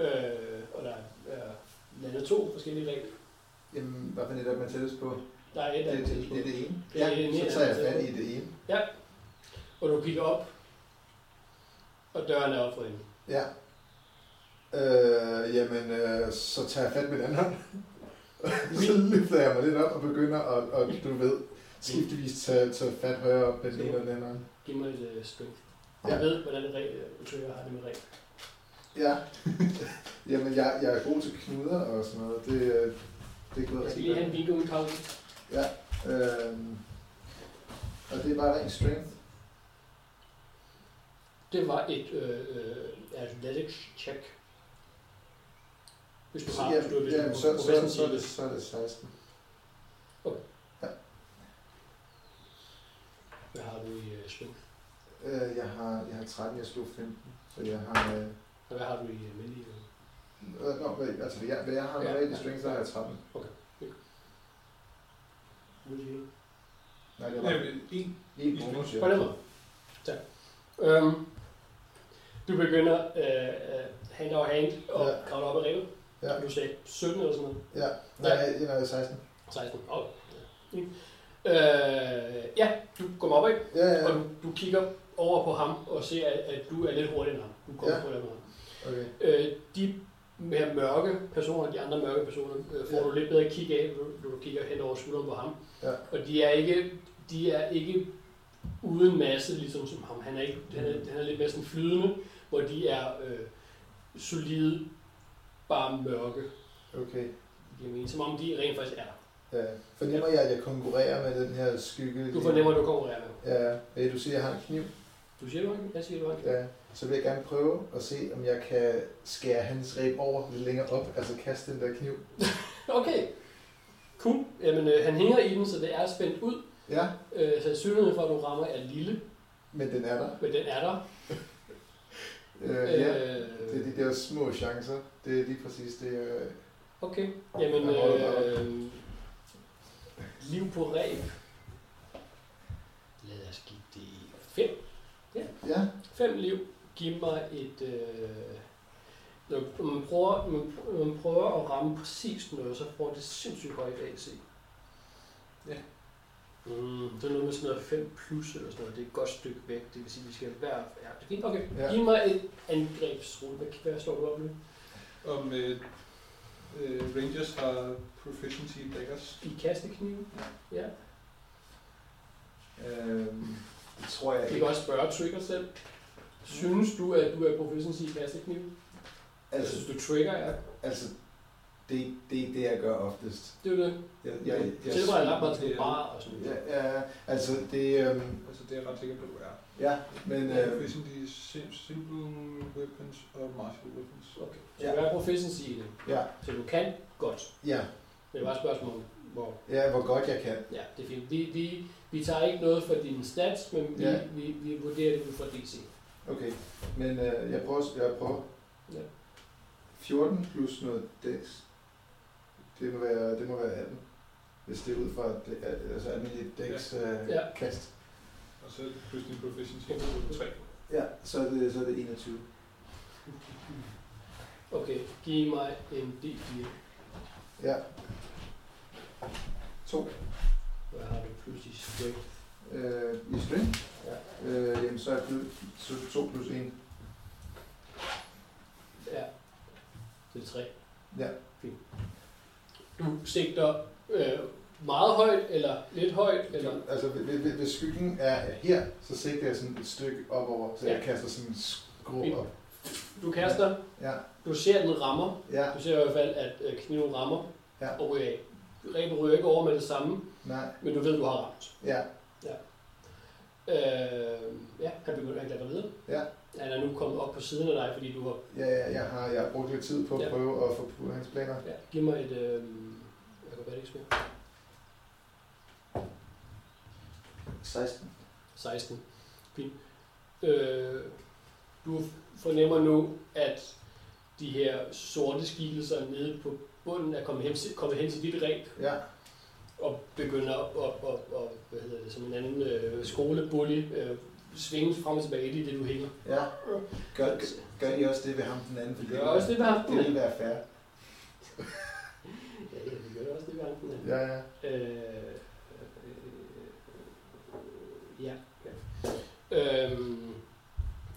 Øh, og der er landet to forskellige ræb. Jamen, hvad for et af dem er tættest på? Der er et Det, af det, det, er det ene. Ja, det er det ene, så tager ja. jeg fat i det ene. Og du kigger op, og døren er op for hende. Ja. Øh, jamen, øh, så tager jeg fat med den anden hånd. så løfter jeg mig lidt op og begynder at, og, du ved, skiftevis tage, tage fat højere op med den anden hånd. Giv mig et uh, strength. Ja. Jeg ved, hvordan jeg har det med ræb. Ja. jamen, jeg, jeg er god til knuder og sådan noget. Det, øh, det er gået Jeg skal lige have en godt. bingo pause. Ja. Øhm, og det er bare ren strength. Det var et øh, øh, athletics check. Hvis du har, ja, hvis du, hvis ja, du så, så, så, er det, så er det 16. Hvad har du i uh, strength? Øh, jeg, har, jeg har 13, jeg slog 15. Så jeg har... Øh, hvad har du i almindelig? øh, nå, hvad, altså, hvad jeg, hvad jeg har Ja, normalt i ja. strength, så har jeg 13. Hvad siger du? Nej, det Ja, var men en. en bonus, ja. Måde. Tak. Øhm, du begynder øh, hand over hand og Ja. kravle op ad revet. Ja. Du sagde 17 eller sådan noget. Ja, nej, jeg er 16. 16. Oh. Ja. Øh, ja, du kommer op, ikke? Ja, ja, Og du, du kigger over på ham og ser, at, at du er lidt hurtigere end ham. Du kommer Ja. ja. hurtigere end ham. okay. Øh, de mere mørke personer, de andre mørke personer, øh, får Ja. du lidt bedre kig af, når du kigger hen over skulderen på ham. Ja. Og de er ikke, de er ikke uden masse, ligesom som ham. Han er, ikke, han er, han er lidt mere sådan flydende, hvor de er øh, solide, bare mørke. Okay. Det giver mening, som om de rent faktisk er der. Ja. Fornemmer jeg, at jeg konkurrerer med den her skygge? Du fornemmer, at du konkurrerer med. Ja, du siger, at jeg har en kniv. Du siger, du har en- Jeg siger, du har en- Ja. Så vil jeg gerne prøve at se, om jeg kan skære hans reb over lidt længere op, altså kaste den der kniv. Okay. Cool. Jamen, øh, han hænger i den, så det er spændt ud. Ja, Øh, sandsynligheden for, at du rammer, er lille, men den er der. men den er der. Øh, ja, Øh, det er de der små chancer. Det er lige præcis det. Øh, Okay, jamen øh, liv på ræb. Lad os give det. Ja, Fem liv. Giv mig et... Øh, når man prøver, man, prøver at ramme præcis noget, så får det sindssygt højt AC. Ja. Mm, det er noget med sådan noget 5 plus eller sådan noget. Det er et godt stykke væk. Det vil sige, at vi skal være... Ja, det er fint. Okay. Ja. Giv mig et angrebsrulle. Hvad, hvad slår du op nu? Om øh, øh, Rangers har proficiency i daggers. I kastekniven? Ja. øh, det tror jeg Vi kan ikke. også spørge Trigger selv. Synes du, at du er proficiency i kastekniv? Altså, synes, du trigger er. altså det, det er det, jeg gør oftest. Det er det. Jeg, jeg, jeg, jeg ret meget til det er- bare og sådan noget. ja, ja, altså det, øhm, Altså det er jeg ret sikker på, du er. ja, men Øh, proficiency simple weapons og martial weapons. Okay. Så Ja. du er proficiency i det. ja, Så du kan godt. ja, det er bare et spørgsmål hvor... ja, hvor godt jeg kan. Ja, det er fint. Vi, vi, vi tager ikke noget for dine stats, men vi, Ja. vi, vi vurderer det ud fra DC. Okay, men øh, jeg prøver, jeg prøver. Ja. 14 plus noget dex. Det må være, det må være 18. Hvis det er ud fra det, altså almindeligt dex øh, Ja. kast. Og så plus din proficiency på 3. Ja, så er det, så er det 21. Okay, giv mig en D4. Ja. 2. Hvad har du plus i strength? Øh, I string. Ja. Øh, jamen, så er det så 2 plus 1. ja. Det er 3. Ja. Fint. Du sigter øh, meget højt, eller lidt højt, eller... Altså, hvis, skyggen er her, så sigter jeg sådan et stykke opover, så jeg Ja. kaster sådan en skrå op. Du kaster, Ja, du ser, den rammer. ja, Du ser i hvert fald, at øh, kniven rammer Ja. og ryger af. Rebet ryger ikke over med det samme, nej, men du ved, du har ramt. ja, Øh, ja, han begynder at klatre videre. Ja. Han er nu kommet op på siden af dig, fordi du har... ja, ja jeg, har, jeg har brugt lidt tid på at Ja. prøve at få på hans planer. Ja, giv mig et... Øh, acrobatics mere. 16. 16. Fint. Øh, du fornemmer nu, at de her sorte skikkelser nede på bunden er kommet hen, kommet hen til dit ræb Ja, og begynder at, at, at, at hvad hedder det, som en anden øh, skolebully øh, svinge frem og tilbage i det, du hænger. ja. Gør, gør I også det ved ham den anden? Vi gør også det ved ham den Det anden. vil være fair. Ja, ja, vi gør også det ved ham den anden. Ja, ja. Øh, øh, ja. ja. Øhm,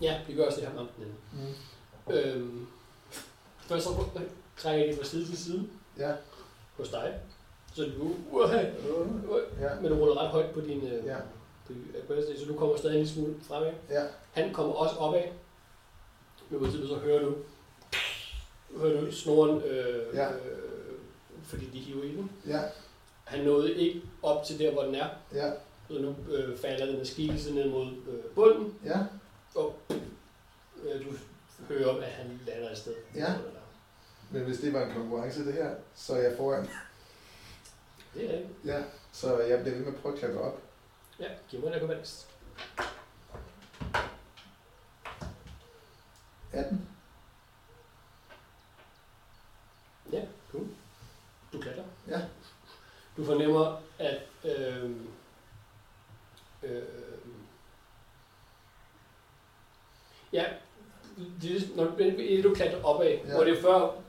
ja, vi gør også det her med den anden. Mm. Øhm, først så trækker det fra side til side Ja, hos dig. Så du, uh, ja, men du ruller ret højt på din, øh, Ja. på din så du kommer stadig en lille smule fremad. ja, Han kommer også opad. Men på så hører du, hører du snoren, øh, Ja. øh, fordi de hiver i den. ja, Han nåede ikke op til der, hvor den er, ja, så nu øh, falder den af skikkelse ned mod øh, bunden, ja, og øh, du hører, at han lander et sted. Ja. Men hvis det var en konkurrence det her, så er jeg foran. Det er det. Ja, så jeg bliver ved med at prøve at klatre op. Ja, giv mig en akrobatisk. 18. Ja, cool. Du klatrer. Ja. Du fornemmer, at øh, øh, ja, det, når du, klatrer opad, ja. hvor det før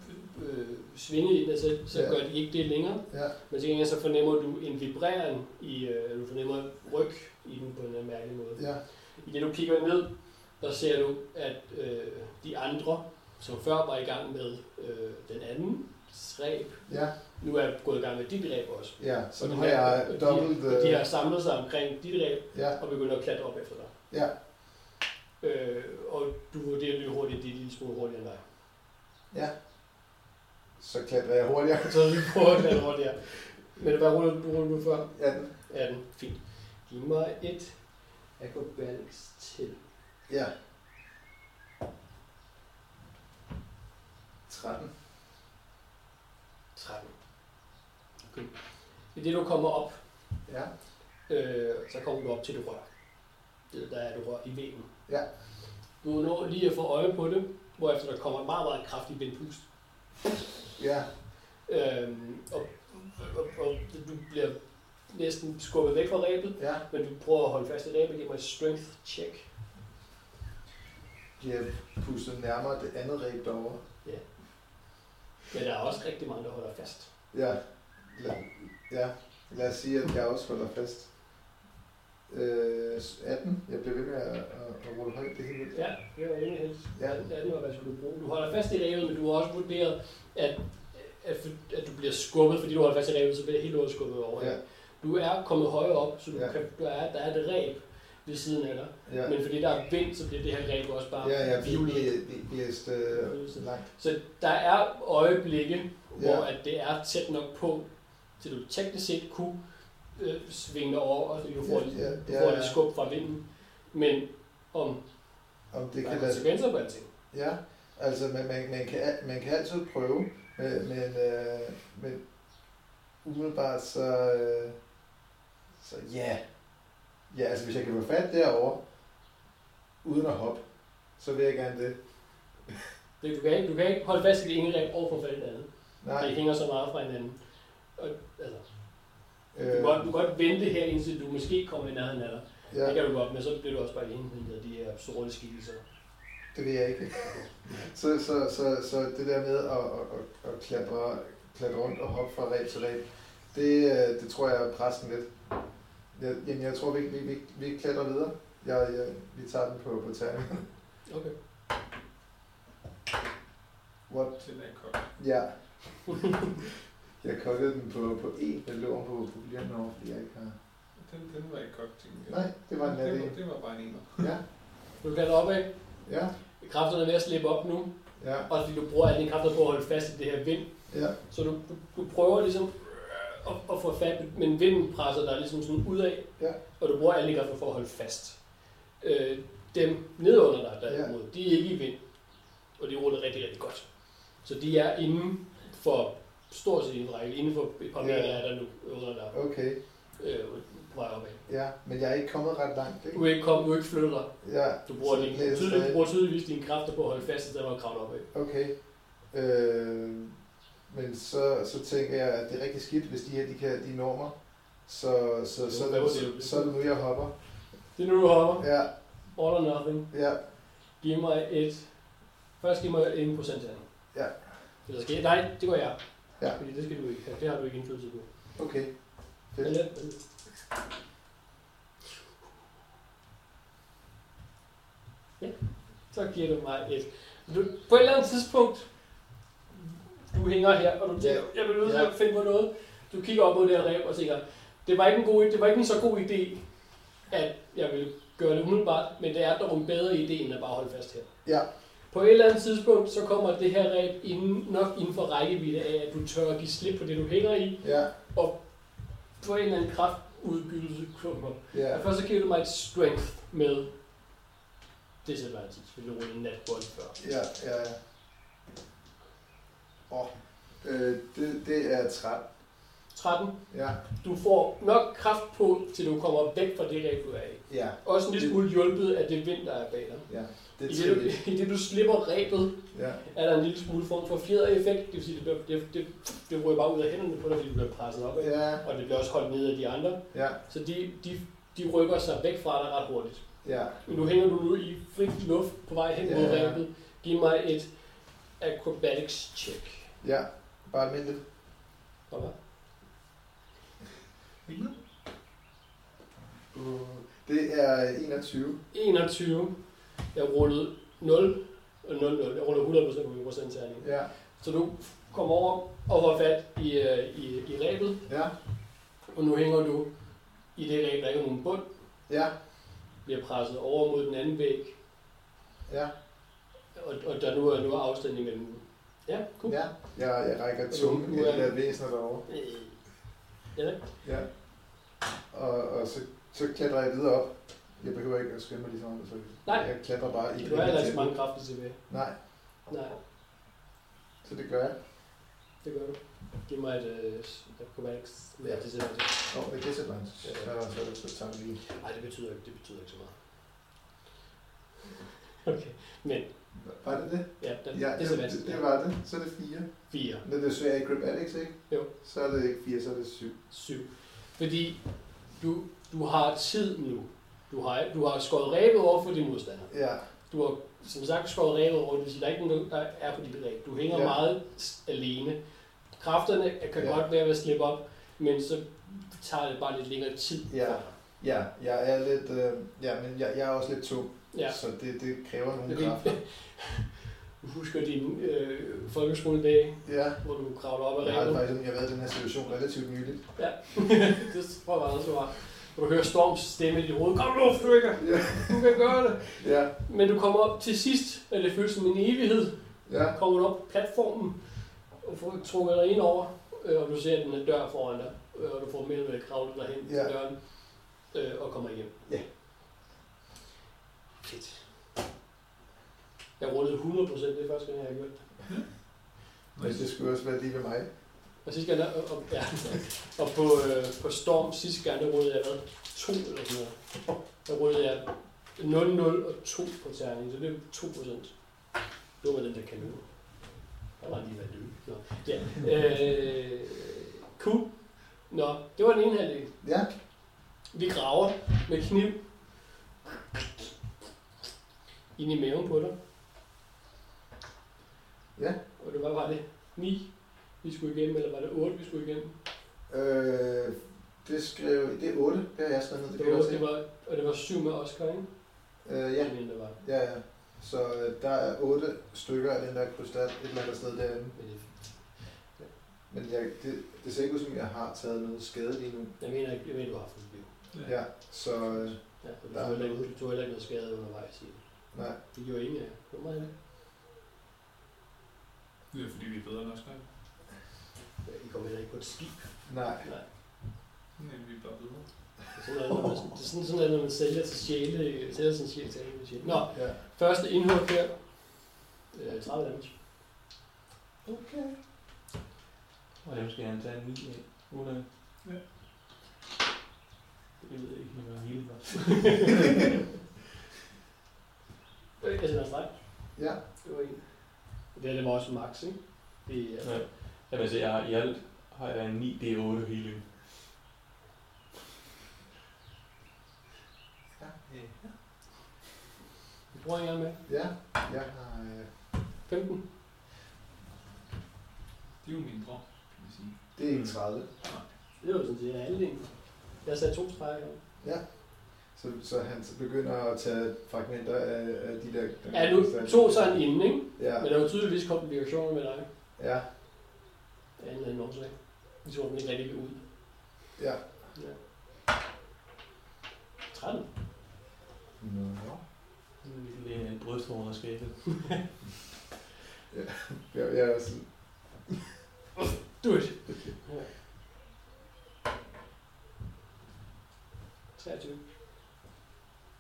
øh, svingede i den, så, så Ja. gør de ikke det længere. Ja, Men til gengæld så fornemmer du en vibrering i, øh, du fornemmer ryg i den på en eller anden mærkelig måde. ja, I det du kigger ned, der ser du, at øh, de andre, som før var i gang med øh, den anden ræb, ja, nu er gået i gang med dit ræb også. ja. Så Og nu de har jeg de- dobbelt... Og de øh, har samlet sig omkring dit ræb Ja, og begynder at klatre op efter dig. ja, Øh, og du vurderer lidt hurtigt, at de er en lille smule hurtigere end dig. ja. Så klatrer jeg hurtigere. Så vi prøver at klatre hurtigere. Men hvad ruller du, ruller du før? 18. 18. Fint. Giv mig et acrobatics til. Ja. 13. 13. Okay. I det du kommer op, Ja, øh, så kommer du op til det rør. Det, der er det rør i væggen. Ja. Du når lige at få øje på det, hvorefter der kommer et meget, meget kraftigt vindpust. Ja, Øhm, og, og, og, du bliver næsten skubbet væk fra ræbet, ja. men du prøver at holde fast i ræbet. Giv mig et strength check. Bliver pustet nærmere det andet ræb derovre. Men der er også rigtig mange, der holder fast. Ja, lad, ja. Lad os sige, at jeg også holder fast. Øh, 18. Jeg bliver ved med at, at, at rulle højt. Det vildt. Ja, det var egentlig helst. Ja. Ja. 18 var, hvad skulle du bruge? Du holder fast i ræbet, men du har også vurderet, at, at, at du bliver skubbet, fordi du holder fast i ræbet, så bliver helt lort skubbet over. Ja, Du er kommet højere op, så du Ja. ja. kan, du er, der er et ræb ved siden af dig. ja. Ja. Men fordi der er vind, så bliver det her ræb også bare Ja, ja, vi violet. langt. Så der er øjeblikke, hvor Ja. at det er tæt nok på, til du teknisk set kunne øh, svinge over, og du får, Ja, ja, du får ja. lidt skub fra vinden. Men om Om det der kan er konsekvenser på alting. Ja, altså man, man, man, kan, man kan altid prøve, men, men, øh, men umiddelbart så, øh, så ja. Ja, altså hvis jeg kan få fat derovre, uden at hoppe, så vil jeg gerne det. Det, du, kan ikke, du kan ikke holde fast i det ene få fat i det andet. Nej, Det hænger så meget fra hinanden. Og, altså, du, øh, kan godt, du kan godt vente her, indtil du måske kommer i nærheden af dig. Ja. Det kan du godt, men så bliver du også bare indhentet af de her sorte skikkelser. det vil jeg ikke. Så, så, så, så det der med at, at, at, at klatre, klatre rundt og hoppe fra ræb til ræb, det, øh, det tror jeg presser den lidt. Jeg, jamen, jeg tror, vi, vi, vi, vi klatrer videre. Jeg, jeg, vi tager den på, på terningen. Okay. What? Den er kold. Ja. Jeg koggede den på, på en, der lå på på blyanten over, fordi jeg ikke har... Den, den var ikke godt, tænker jeg. Nej, det var en det, var, det var bare en. Ja, Du kan opad. ja, Kræfterne er ved at slippe op nu. ja, Og fordi du bruger alle dine kræfter på at holde fast i det her vind. ja, Så du, du, du prøver ligesom at, at få fat, men vinden presser dig ligesom sådan udad. Ja. Og du bruger alle dine kræfter for at holde fast. Øh, dem nedenunder dig derimod, de er ikke i vind. Og de ruller rigtig, rigtig godt. Så de er inden for stort set inden for række. Inden for et par Ja. meter er der nu under dig. okay. Øh, på vej opad. Ja, men jeg er ikke kommet ret langt, ikke? Du er ikke kommet, du er ikke flyttet dig. Ja, Du bruger, så din, det tydeligt, du bruger tydeligvis dine kræfter på at holde fast i stedet for at kravle opad. Okay. Øh, men så, så tænker jeg, at det er rigtig skidt, hvis de her de kan de normer. Så, så, så, så, det, du- så, så er det nu, jeg hopper. Det er nu, du hopper. Ja, All or nothing. ja, Giv mig et... Først giv mig en procent af den. Ja. Eller skal jeg? Nej, det går jeg. Ja. Fordi det skal du ikke have. Det har du ikke indflydelse på. okay. Fedt. let. Ja, så giver du mig et. Du, på et eller andet tidspunkt, du hænger her, og du tænker, jeg vil nødt til at finde på noget. Du kigger op mod det her rev og tænker, det var ikke en, god, det var ikke en så god idé, at jeg vil gøre det umiddelbart, men det er dog en bedre idé, end at bare holde fast her. Ja, På et eller andet tidspunkt, så kommer det her ræb inden, nok inden for rækkevidde af, at du tør at give slip på det, du hænger i, ja, på en eller anden kraftudgydelse kommer. ja. Og først så giver du mig et strength med disadvantage, fordi du rullede en natbold før. Ja, ja, ja. Åh, øh, det, det er 13. 13. Ja, Du får nok kraft på, til du kommer væk fra det ræb, du er i. ja, Også en lille smule hjulpet af det vind, der er bag dig. ja. Det er I det, du, I det du slipper rebet, Ja, er der en lille smule form for fjedereffekt. Det vil sige, det, bliver- det, det, det ryger bare ud af hænderne på dig, fordi du bliver presset op ja, Og det bliver også holdt nede af de andre. ja, Så de, de, de rykker sig væk fra dig ret hurtigt. ja. Men nu hænger du nu i frit luft på vej hen mod Ja. rebet. Giv mig et acrobatics check. Ja, bare almindeligt. Kom her. Uh, det er 21. 21. Jeg rullede 0 og 0, 0. Jeg rullede 100% på min procentterning. Ja, Så du kommer over og får fat i, øh, i, i rebet, ja, og nu hænger du i det ræb, der ikke er nogen bund, ja, bliver presset over mod den anden væg, ja, og, og der nu er, nu er afstand imellem. Ja, cool. ja. Jeg, jeg rækker tungen i det der væsener derovre. Øh, Ja, Ja. Og, og så, så klatrer jeg videre op. Jeg behøver ikke at skynde mig ligesom andre, så Nej. jeg klatrer bare i du har heller ikke så mange kræfter tilbage. Nej, Nej, så det gør jeg. det gør du. Giv mig et uh, acrobatics med Ja. disadvantage. Åh, oh, med disadvantage. Ja. Så, så, så tager vi lige. Nej, det betyder ikke, det betyder ikke så meget. Okay, men Var det det? ja, den, Ja, det, det, det var det. Så er det 4. Fire. Men det er svært acrobatics, ikke? Jo. Så er det ikke 4, så er det 7. 7. Fordi du, du har tid nu. Du har, du har skåret rebet over for din modstander. Ja, Du har som sagt skåret rebet over, det er ikke nogen, der er på dit ræb. Du hænger Ja. ja. meget alene. Kræfterne kan Ja. ja. godt være ved at slippe op, men så tager det bare lidt længere tid. Ja. ja, jeg er lidt, øh, ja, men jeg, jeg er også lidt tung, ja. så det, det kræver nogle Fordi- kræfter. Du husker din øh, folkeskoledag, Ja, hvor du kravler op ad jeg har rebet. faktisk jeg har været i den her situation relativt nyligt. det tror jeg også var. Og du hører Storms stemme i dit hoved. Kom nu, Stykker! Ja. Du kan gøre det! Ja, Men du kommer op til sidst, og det føles som en evighed. ja, Kommer du op på platformen, og får trukket dig ind over, øh, og du ser den her dør foran dig, øh, og du får mellem at kravle dig hen Ja. til døren, øh, og kommer hjem. Ja. Fedt. Jeg rullede 100%, det første gang, jeg har gjort det. men det skulle også være lige ved mig. Og sidste der, og, og, ja, og på, øh, på Storm sidste gang, der rullede jeg hvad? 2 eller sådan noget. Der rullede jeg 0, 0 og 2 på terningen, så det er 2 procent. Det var den der kanon. Der var lige været løb. Nå, ja. Øh, cool. Nå, det var den ene halvdel. Ja, Vi graver med kniv ind i maven på dig. Ja. Og det var, var det 9, vi skulle igennem, eller var det 8, vi skulle igennem? øh, det skrev, det er 8, det har jeg skrevet ned, det Det var, jeg det var, og det var 7 med Oscar, ikke? Øh, ja, Jeg mener, det var. ja, ja. Så øh, der er 8 stykker af den der krystal et eller andet sted derinde. Men det, Men jeg, det, det ser ikke ud som, jeg har taget noget skade lige nu. Jeg mener ikke, jeg mener, du har fået liv. Ja, så øh, Ja, og du Der er tog heller noget. du tog heller ikke noget skade undervejs i det. nej. Det gjorde ingen af jer. Det var heller. Det er fordi, vi er bedre end os, nej. Ja, I kommer heller ikke på et skib. Nej. Nej. Nej, vi er bare bedre. Det er sådan, noget, når man, det er sådan, sådan noget, når man sælger til sjæle, sælger sin sjæl til alle sjæle. Nå, Ja. første indhug her. Øh, 30 damage. Okay. Og dem skal han tage en 9 af. Uden Ja. Det ved jeg ikke, hvad hele var. Øh, Jeg sender en streg. Ja. Det var en. Det her, det var også max, ikke? Det er, Ja. Jamen altså, jeg har, i alt har jeg en 9D8 healing. Ja. vi bruger en gang med. Ja. Jeg har... Øh, 15. Det er jo min drøm, kan man sige. det er ikke 30. Det var sådan set halvdelen. Jeg satte to streger. Ja. Så, så han så begynder at tage fragmenter af, af de der... Ja, nu to så han inden, ikke? Ja. Men der var tydeligvis komplikationer med dig. Ja. Af en eller anden årsag. Det tror man ikke rigtig vil ud. Ja. Ja. 13. Nå. Det er en brysthår, der skabet. Jeg, jeg er sådan, Do it. Ja. 23.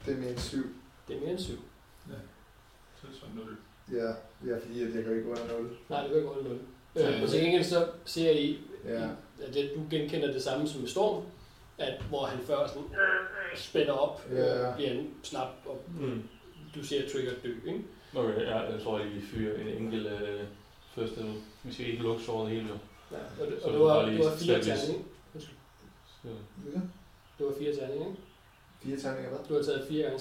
det er mere end 7. Det er mere end 7. Så er det så 0. Ja, ja fordi jeg går ikke under 0. Nej, det kan ikke gå 0. Så- Øh, og til gengæld så ser I, Ja. at det, du genkender det samme som med Storm, at hvor han før sådan øh, spænder op, Ja. øh, bliver en snap, og Mm. du ser Trigger dø, ikke? Okay, ja, jeg tror, at vi fyrer en enkelt øh, første nu. Vi skal ikke lukke såret helt jo. Ja, og det, Så og det du lige det var fire terninger, ikke? Så, Ja. Det var fire terninger, ikke? Fire tegninger hvad? Du har taget fire gange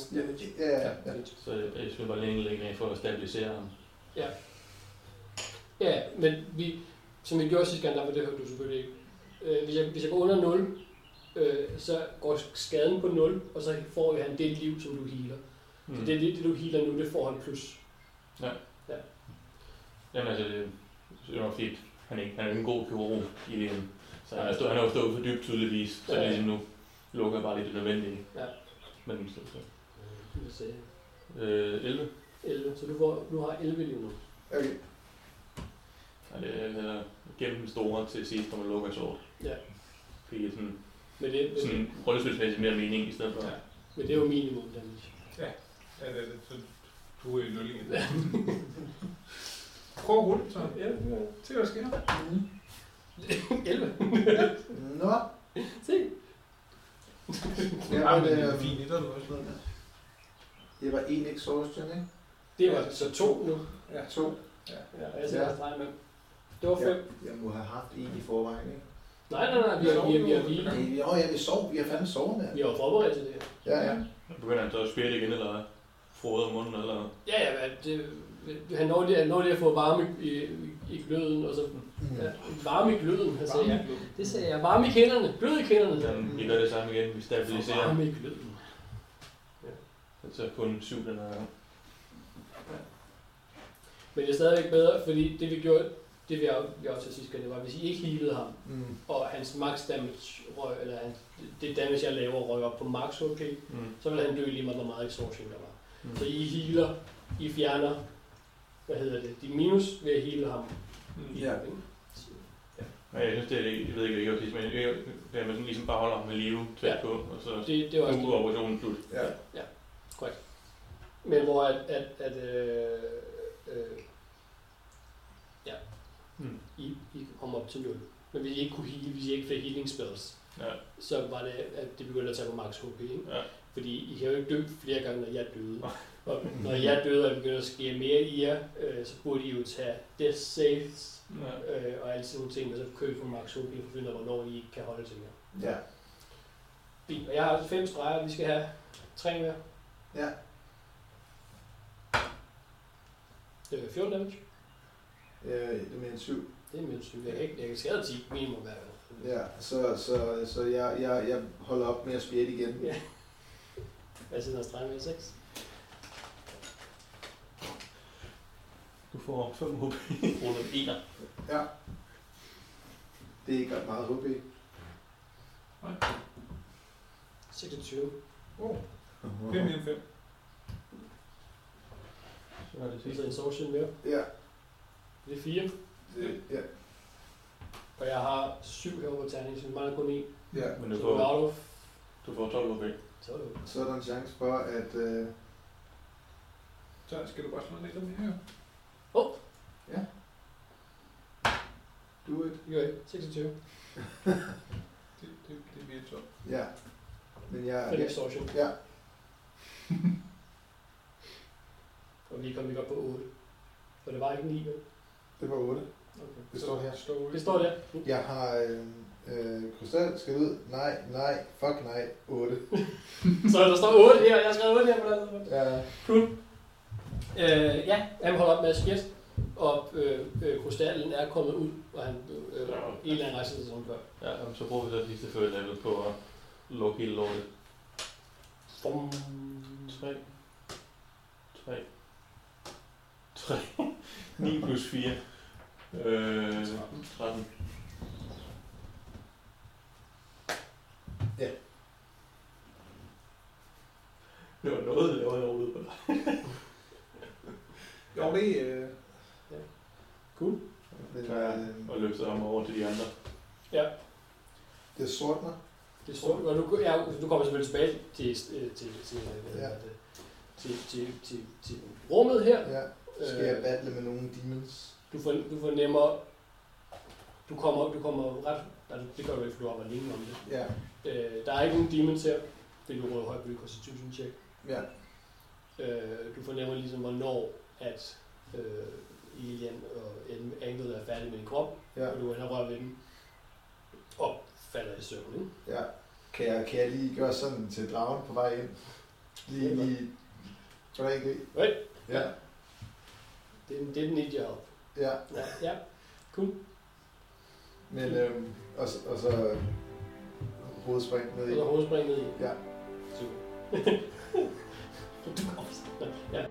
Ja, ja, ja. ja. Så jeg, jeg skal bare længe længe af for at stabilisere ham. Ja, men vi, som vi gjorde sidste gang, der var det hørte du selvfølgelig ikke. Øh, hvis, jeg, hvis jeg går under 0, øh, så går skaden på 0, og så får han det liv, som du healer. Mm. Så det, det, det, du healer nu, det får han plus. Jamen altså, det, det er nok fint. Han er, ikke, han er jo en god kirurg i det. Så han, er stå, han er jo stået for dybt tydeligvis, så Ja, ja. ligesom nu lukker jeg bare lige det nødvendige. Ja. Men så, så. Øh, 11. 11, så du, får, du har 11 liv nu. Okay. Ja, det er gennem den store til sidst, når man lukker såret. Ja. Det er sådan, Men det, men, sådan rollespilsmæssigt mere mening i stedet for. ja. men det er jo minimum damage. Ja, det er det. Så du er i 0 igen. Prøv at rulle, så. Ja, ja. Se, hvad der sker. 11. Nå. Se. Ja, Jamen, men det er øh, fint, etter du også. det var en exhaustion, ikke? Det var så to nu. Ja. To. Ja, og jeg sætter Ja. ja. streg med. Det var fem. Jeg, jeg må have haft en i forvejen, ikke? Nej, nej, nej, vi har, vi har, vi har, vi har, vi, åh, ja, vi sov. Vi har fandme sovet, mand. vi har forberedt til det her. Ja, ja. Begynder han så at spille igen, eller frode munden, eller... Ja, ja, men det, han når lige, han når lige at få varme i, i, i gløden, og så Mm. ja, varme i gløden, han sagde jeg. Det sagde jeg. Varme i kinderne, glød i kinderne. jeg. Jamen, vi gør det samme igen, vi stabiliserer. Varme i gløden. Så kun syv den her gang. Men det er stadigvæk bedre, fordi det vi gjorde, det vi har gjort til sidst, det var, hvis I ikke healede ham, Mm. og hans max damage røg, eller hans, det damage, jeg laver, røg op på max HP, Mm. så vil han dø lige meget, hvor meget exhaustion der var. Mm. Så I healer, I fjerner, hvad hedder det, de minus ved at heale ham. Mm. Ja. Ja, jeg synes, det er, jeg ved ikke, hvad jeg men det er, det er, at man ligesom bare holder ham med live tæt Ja. på, og så Det, det var også er operationen slut. Ja. Men hvor at, at, at øh, øh, ja, Mm. I, I kom op til 0. Men hvis I ikke kunne heal, hvis I ikke fik healing spells, Ja. så var det, at det begyndte at tage på max HP. Ikke? Ja. Fordi I kan jo ikke dø flere gange, når jeg døde. Og når jeg døde, og jeg begynder at ske mere i jer, øh, så burde I jo tage death saves Ja. øh, og alle sådan nogle ting, og så købe på max HP, for at finde ud af, hvornår I ikke kan holde til mere. Ja. Fint. Og jeg har altså fem streger, vi skal have tre mere. Ja. Øh, 14 damage. Øh, det er mere end syv. Det er min syg. Jeg kan ikke, jeg kan skade 10 minimum hver gang. Ja, så, så, så jeg, jeg, jeg holder op med at spjætte igen. Ja. Jeg sidder og streger med 6. Du får 5 HP under 1. Ja. Det er ikke ret meget HP. 26. Oh, det er mere end 5. Så er det Så er sidste. en social mere. Ja, Det er 4. Det, ja, Og jeg har 7 her på terning, så vi mangler kun 1. ja. Men du Så du får, of du får 12 HP. så er jo. Er der en chance for, at... Øh, så skal du bare slå lidt om her. do it. Det gør jeg ikke. 26. Det, det, det er mere 12. Ja. Men jeg... Fem Ja, extortion. ja. Og vi kom ikke op på 8. Så det var ikke 9, vel? Det var 8. Okay. Det står her. Det står der. Jeg har... Øh, øh, krystal skal ud. Nej, nej, fuck nej. 8. Så der står 8 her, jeg har skrevet 8 her på den. Ja. Cool. Øh, ja, han holder op med at skætte, og øh, øh, krystallen er kommet ud, og han øh, Ja. en eller anden rejse sig som før. Ja, så bruger vi så sidste før level på at lukke hele lortet. Bum. 3. 3. 3. 9 plus 4. Øh, 13. Ja. Det var noget, jeg var derude på dig. Jo, det er... Øh, Cool. Men, Ja. øh, Og løfter ham over til de andre. det sortner. Det er og nu, ja, du kommer selvfølgelig tilbage til, øh, til, til, hvad Ja. hedder det, til, til, til, til rummet her. Ja. Skal jeg battle med nogle demons? Du, for, du fornemmer, du kommer, du kommer ret, altså det gør du ikke, for du har været længe om det. Ja. Øh, der er ikke nogen demons her, fordi du råder højt på constitution check. Ja. Øh, du fornemmer ligesom, hvornår at øh, Lilian og Anglet er færdige med din krop, Ja. og du ender rører ved dem, og falder i søvn. Ikke? Ja. Kan jeg, kan jeg lige gøre sådan til dragen på vej ind? Lige, lige... Hvordan ikke det? Right. Ja. Det, er- det den et job. Ja. Ja, ja. Cool. Men, øhm, og, så- og så hovedspring ned i. så hovedspring ned i. Ja. Super. Ja.